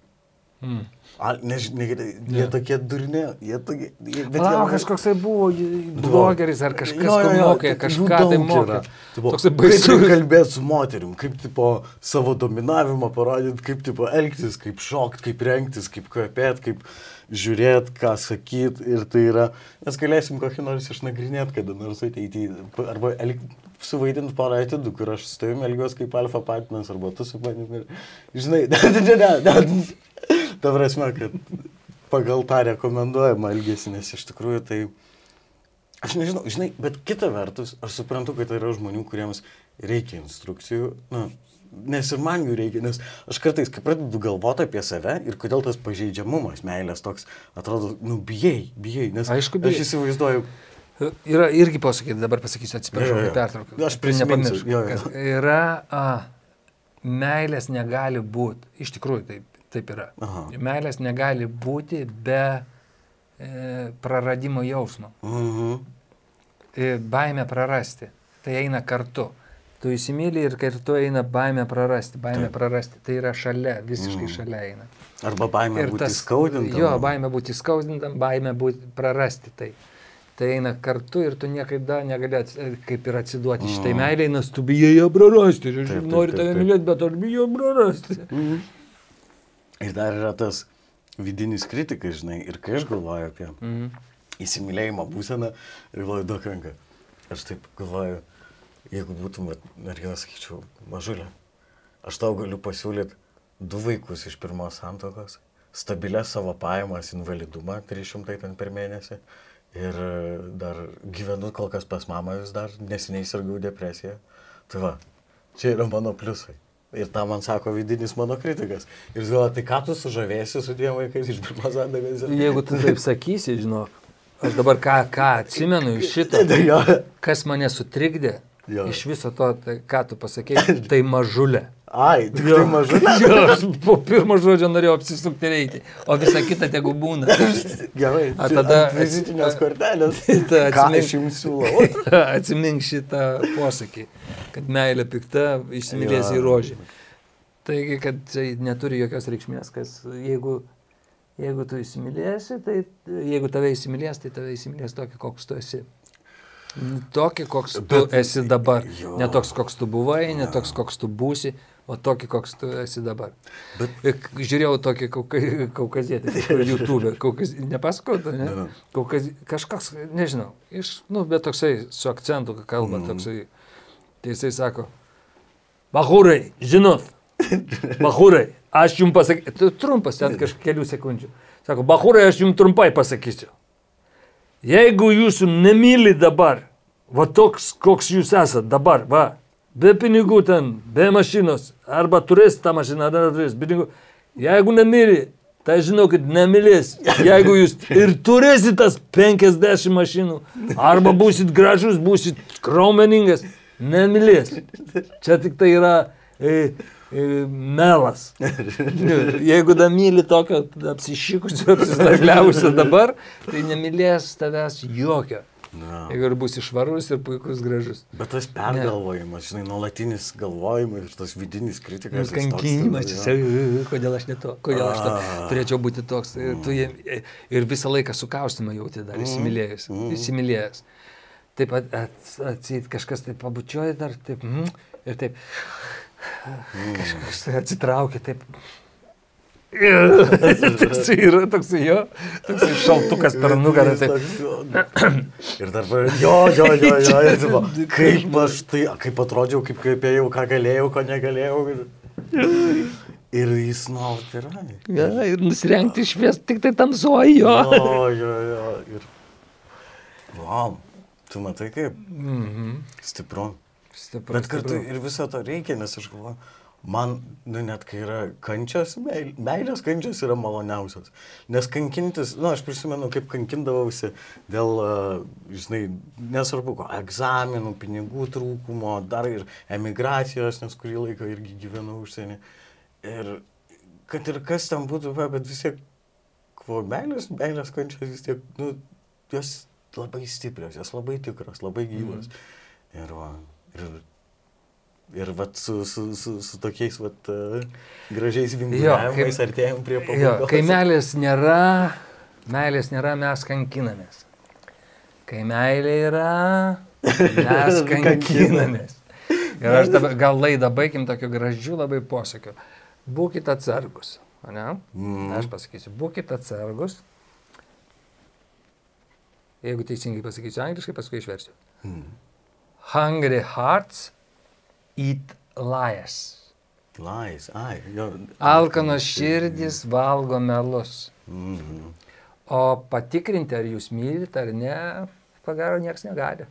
Mm. Al, nežinai, jie Jo. tokie durni, jie tokie... Jie, bet Palauk, jie- kažkoks tai buvo blogeris ar kažkas, Jo, jo, jo, mokė, tai kažką jų tai mokė. Tipo, Toksai Kaip baisus. kalbėti su moterim, kaip tipo, savo dominavimą parodyti, kaip tipo, elgtis, kaip šokti, kaip rengtis, kaip kvepėti, kaip žiūrėti, ką sakyti. Ir tai yra, mes galėsim kokį nors išnagrinėti, kada nors ateityje. Arba elg, suvaidinti porą atidų, kur aš su tavimi elgiuosi kaip alfa patinas, arba tu su manimi. Žinai, [LAUGHS] ne, ne, ne, ne. Ta prasme, kad pagal tą rekomenduojamą elgesį, nes iš tikrųjų tai... Aš nežinau, žinai, bet kita vertus, aš suprantu, kad yra žmonių, kuriems reikia instrukcijų, nu, nes ir man jų reikia, nes aš kartais, kai pradedu galvoti apie save ir kodėl tas pažeidžiamumas, meilės toks, atrodo, nu, bijai, bijai, nes Aišku, bijai. aš įsivaizduoju, Yra irgi pasakyti, dabar pasakysiu, atsiprašau, kad pertraukiau. Aš prisiminsiu, jo, jo. Yra, a, meilės negali būti, iš tikrųjų taip, taip yra. Aha. Meilės negali būti be e, praradimo jausmo. mhm, E, baimė prarasti. Tai eina kartu. Tu įsimylį ir kartu eina baimė prarasti. Baimė Taip. prarasti. Tai yra šalia, visiškai Mhm. šalia eina. arba baimė Ir būti tas skaudinta. Jo, baimė būti skaudintam, baimė būti prarasti tai. Tai eina kartu ir tu niekada negali ats, kaip ir atsiduoti mm. šitai meiliai, nes tu bijai ją prarasti. Ir aš Taip, noriu tave mylėti, bet aš bijau prarasti. Mhm. Ir dar yra tas vidinis kritikas, žinai, ir kai aš galvoju apie Mhm. įsimylėjimo būseną ir galvoju, daug ranka. Aš taip galvoju, jeigu būtum mergina, sakyčiau, mažulė, aš tau galiu pasiūlyti du vaikus iš pirmos santokos, stabilės savo pajamas, invalidumą 300 ten per mėnesį ir e, dar gyvenu kol kas pas mamą vis dar, neseniai sirgau depresiją. Tai va, čia yra mano pliusai. Ir tą man sako vidinis mano kritikas. Ir jis galvoja, tai ką tu sužavėsi su dviem vaikais iš pirmos santokos? Jeigu tu taip sakysi, žinok, aš dabar ką, ką atsimenu iš šito, [LAUGHS] kas mane sutrikdė, Jo. iš viso to, tai, ką tu pasakėjai, tai mažulė. Ai, tik tai mažai. [LAUGHS] Jo, aš po pirmo žodžio norėjau apsisukti ir eiti, o visa kita tegu būna. [LAUGHS] Gerai. A, tada- vizitinės kortelės. [LAUGHS] Ta, atsimink- aš jums siūlau? Atsimink šitą posakį, kad meilė pikta, įsimylės į rožį. Taigi, kad tai neturi jokios reikšmės, kas jeigu, jeigu tu įsimylėsi, tai jeigu tave įsimylės, tai tave įsimylės tokį, koks tu esi. Tokį, koks tu Bet- esi dabar. Jo. Ne toks, koks tu buvai, ne toks, koks tu būsi, o tokį, koks tu esi dabar. Bet- k- Žiūrėjau tokį kauka- kaukazietį kur [LAUGHS] YouTube, kaukaz... nepasakau, ne? Ne. Kaukaz... Kažkoks, nežinau, iš, nu, bet toksai su akcentu kalba, mm. toksai. Tai jisai sako, Bahūrai, žinot, [LAUGHS] Bahūrai, aš jums pasakysiu, trumpas ten kažkiek kelių sekundžių. Sako, Bahūrai, aš jums trumpai pasakysiu. Jeigu jūsų nemyli dabar, va toks, koks jūs esate dabar, va, be pinigų ten, be mašinos, arba turės tą mašiną, ar neturės pinigų, jeigu nemyli, tai žinokit, nemylės. Jeigu jūs ir turėsit tas 50 mašinų, arba būsit gražus, būsit kraumeningas, nemylės. Čia tik tai yra e, e, melas. Jeigu dar myli tokio apsišykusio, apsistagliavusio dabar, tai nemylės tavęs jokio. Na. Jeigu ir bus išvarus ir puikus gražus. Bet tas pergalvojimas, žinai, nuolatinis galvojimas ir tas vidinis kritikas. jis toks, Kankinimas, jisai, kodėl aš ne to, kodėl aš to turėčiau būti toks. Ir, tu, jie- ir visą laiką sukaustimą jauti dar įsimylėjęs. Įsimylėjęs. Taip pat atsit kažkas taip pabučioja dar, taip, mm, ir taip. Kažkas tai atsitraukia, taip. [LAUGHS] toksai yra, toksai jo, toksai šaltukas per nugarą. Taip. toks, jo. [CLEARS THROAT] Ir dar, jo, jo, jo, jo, [LAUGHS] tipo, kaip aš tai, kaip atrodžiau, kaip kalbėjau, ką galėjau, ko negalėjau. Ir, ir jis nuolat yra. Ja, ir nusirengti švies, tik tai tamsuoji jo. Jo, jo, jo. Ir, wow, tu matai kaip Mhm. stipru. Stiprus, Bet kartu stiprus. ir viso to reikia, nes aš galvoju, man, nu net kai yra kančios, meil, meilės kančios yra maloniausios. Nes kankintis, nu, aš prisimenu, kaip kankindavausi dėl, a, žinai, nesvarbu, ko, egzaminų, pinigų trūkumo, dar ir emigracijos, nes kurį laiką irgi gyvenau užsienį. Ir kad ir kas ten būtų, bet vis tiek, kuo meilės, meilės kančios vis tiek, nu, jos labai stiprios, jos labai tikros, labai gyvos. Mm. Ir, va, ir, ir vat, su, su, su, su tokiais vat, uh, gražiais vingiavimais artėjom prie pabaigos. kai meilės nėra, meilės nėra, mes kankinamės. Kai meilė yra, mes [LAUGHS] kankinamės. Ir aš dabar gal laidą baigim tokiu gražiu labai posakiu. Būkite atsargus. Ne? Mm. Aš pasakysiu, būkite atsargus. Jeigu teisingai pasakysiu angliškai, paskui išversiu. Mm. Hungry hearts eat lies. Lais, ai, jo. Alkanos širdis valgo melus. Mm. O patikrinti, ar jūs mylite ar ne, pagaro niekas negali.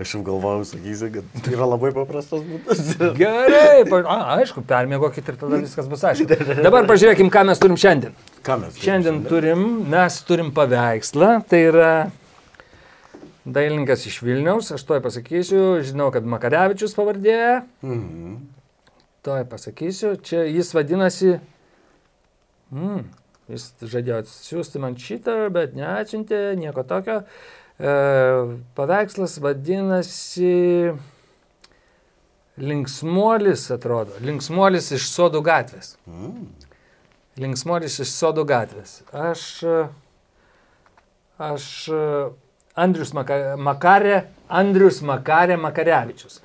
Aš jau galvojau, sakysi, kad tai yra labai paprastas būdas. Gerai, pa, a, aišku, permėgokit ir tada viskas bus aišku. Dabar pažiūrėkim, ką mes turim šiandien. Ką mes turim Šiandien turim, mes turim paveikslą, tai yra dailininkas iš Vilniaus, aš toj pasakysiu, žinau, kad Makarevičius pavardė, Mhm. toj pasakysiu, čia jis vadinasi, mm, jis žadėjo atsiųsti man šitą, bet neatsiuntė, nieko tokio. E, paveikslas vadinasi Linksmuolis, atrodo, Linksmuolis iš Sodų gatvės. Mm. Linksmuolis iš Sodų gatvės. Aš, aš Andrius Maka, Makarė, Andrius Makarė Makarevičius.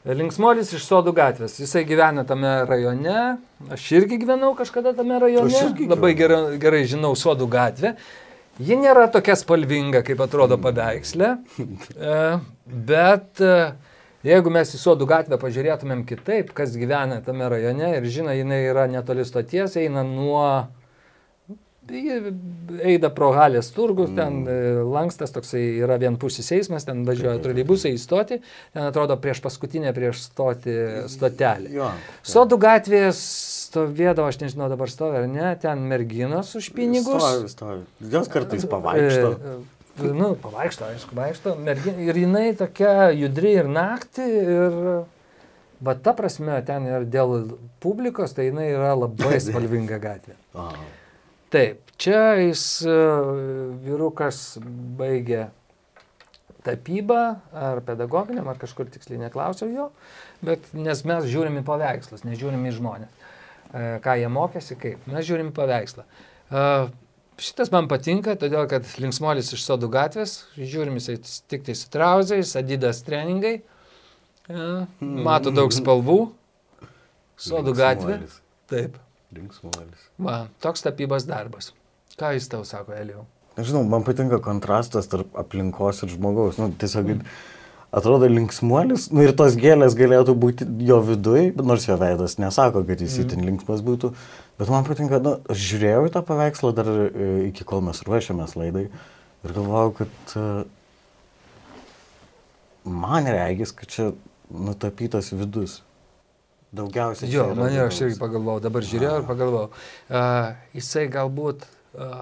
Linksmuolis iš Sodų gatvės. Jisai gyvena tame rajone. Aš irgi gyvenau kažkada tame rajone. Labai gerai, gerai žinau Sodų gatvę. Ji nėra tokia spalvinga, kaip atrodo paveiksle. [LAUGHS] E, Bet e, jeigu mes į Sodų gatvę pažiūrėtumėm kitaip, kas gyvena tame rajone ir žino, jinai yra netoli stoties, eina nuo... Ji Eida pro Halės turgus, ten e, lankstas toksai yra vienpusis eismas, ten važiuoja troleibusai įstoti, ten atrodo prieš paskutinę prieš stoti stotelį. Sodų gatvės stovėdavo, aš nežinau dabar stovi ar ne, ten merginos už pinigus. Stovi, stovi. Jos kartais pavaikšto. E, e, nu, pavaikšto, aišku, vaikšto. Mergin, ir jinai tokia judri ir naktį. Ir, va ta prasme, ten ir dėl publikos, tai jinai yra labai [LAUGHS] spalvinga gatvė. Aha. Taip, čia jis e, vyrukas baigė tapybą ar pedagoginiam, ar kažkur tiksliai neklausiau jo, bet nes mes žiūrim į paveikslus, nežiūrim į žmonės. E, ką jie mokėsi, kaip. Mes žiūrim į paveikslą. E, Šitas man patinka, todėl kad linksmolis iš sodų gatvės, žiūrim jisai tik tai su trauzais, adidas treningai, mato daug spalvų, sodų gatvė. Taip. Linksmuolis. Va, toks tapybos darbas. Ką jis tau sako, Elijau? Nežinau, man patinka kontrastas tarp aplinkos ir žmogaus. Nu, tiesiog atrodo linksmuolis, nu ir tos gėlės galėtų būti jo viduje, nors jo veidas nesako, kad jis itin linksmas būtų. Bet man patinka, nu, aš žiūrėjau į tą paveikslą dar e, iki kol mes ruošiamės laidai ir galvojau, kad e, man regis, kad čia nutapytas vidus. Daugiausiai. Jo, man ir aš irgi pagalvojau, dabar žiūrėjau ir pagalvojau. Uh, jisai galbūt uh,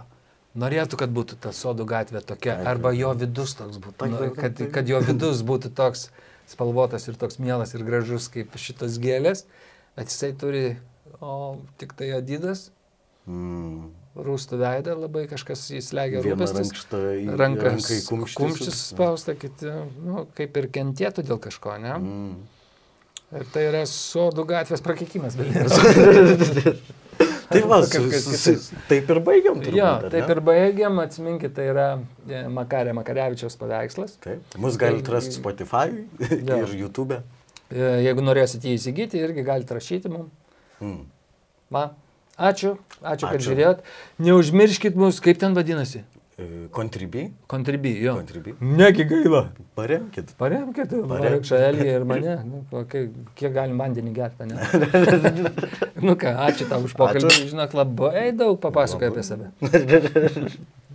norėtų, kad būtų ta sodų gatvė tokia, Taip, arba jo vidus toks būtų, Taip, nu, taip, taip, kad, kad jo vidus būtų toks spalvotas ir toks mielas ir gražus kaip šitos gėlės, bet jisai turi, o tik tai adidas, Mm. rūstų veidą, labai kažkas įslegia rūpestis. Rankas, ranką į kumštį. kumštis spausta, kiti, nu, kaip ir kentėtų dėl kažko, ne? Mm. Ir tai yra sodų gatvės prakekimas, bet [LAUGHS] Tai va, su, su, su, taip ir baigiam. Turbūt, Jo, taip ne? ir baigiam, atsiminkit, tai yra e, Makarė Makarevičiaus paveikslas. Taip. Mus galite rasti Spotify [LAUGHS] ir YouTube. E, Jeigu norėsite jį įsigyti, irgi galite rašyti mums. Mm. Va. Ačiū, ačiū, kad Ačiū. žiūrėjot. Neužmirškit mus, kaip ten vadinasi. Contribui. Contribui, jo. Contribui. Negi gaila. Paremkit. Paremkit, Paremkit. Elį ir [LAUGHS] mane. Nu, kai, kiek galim vandenį gerti, ne? [LAUGHS] nu ką, ačiū tau už pokalbį. Žinok, labai daug papasakoja apie save. [LAUGHS]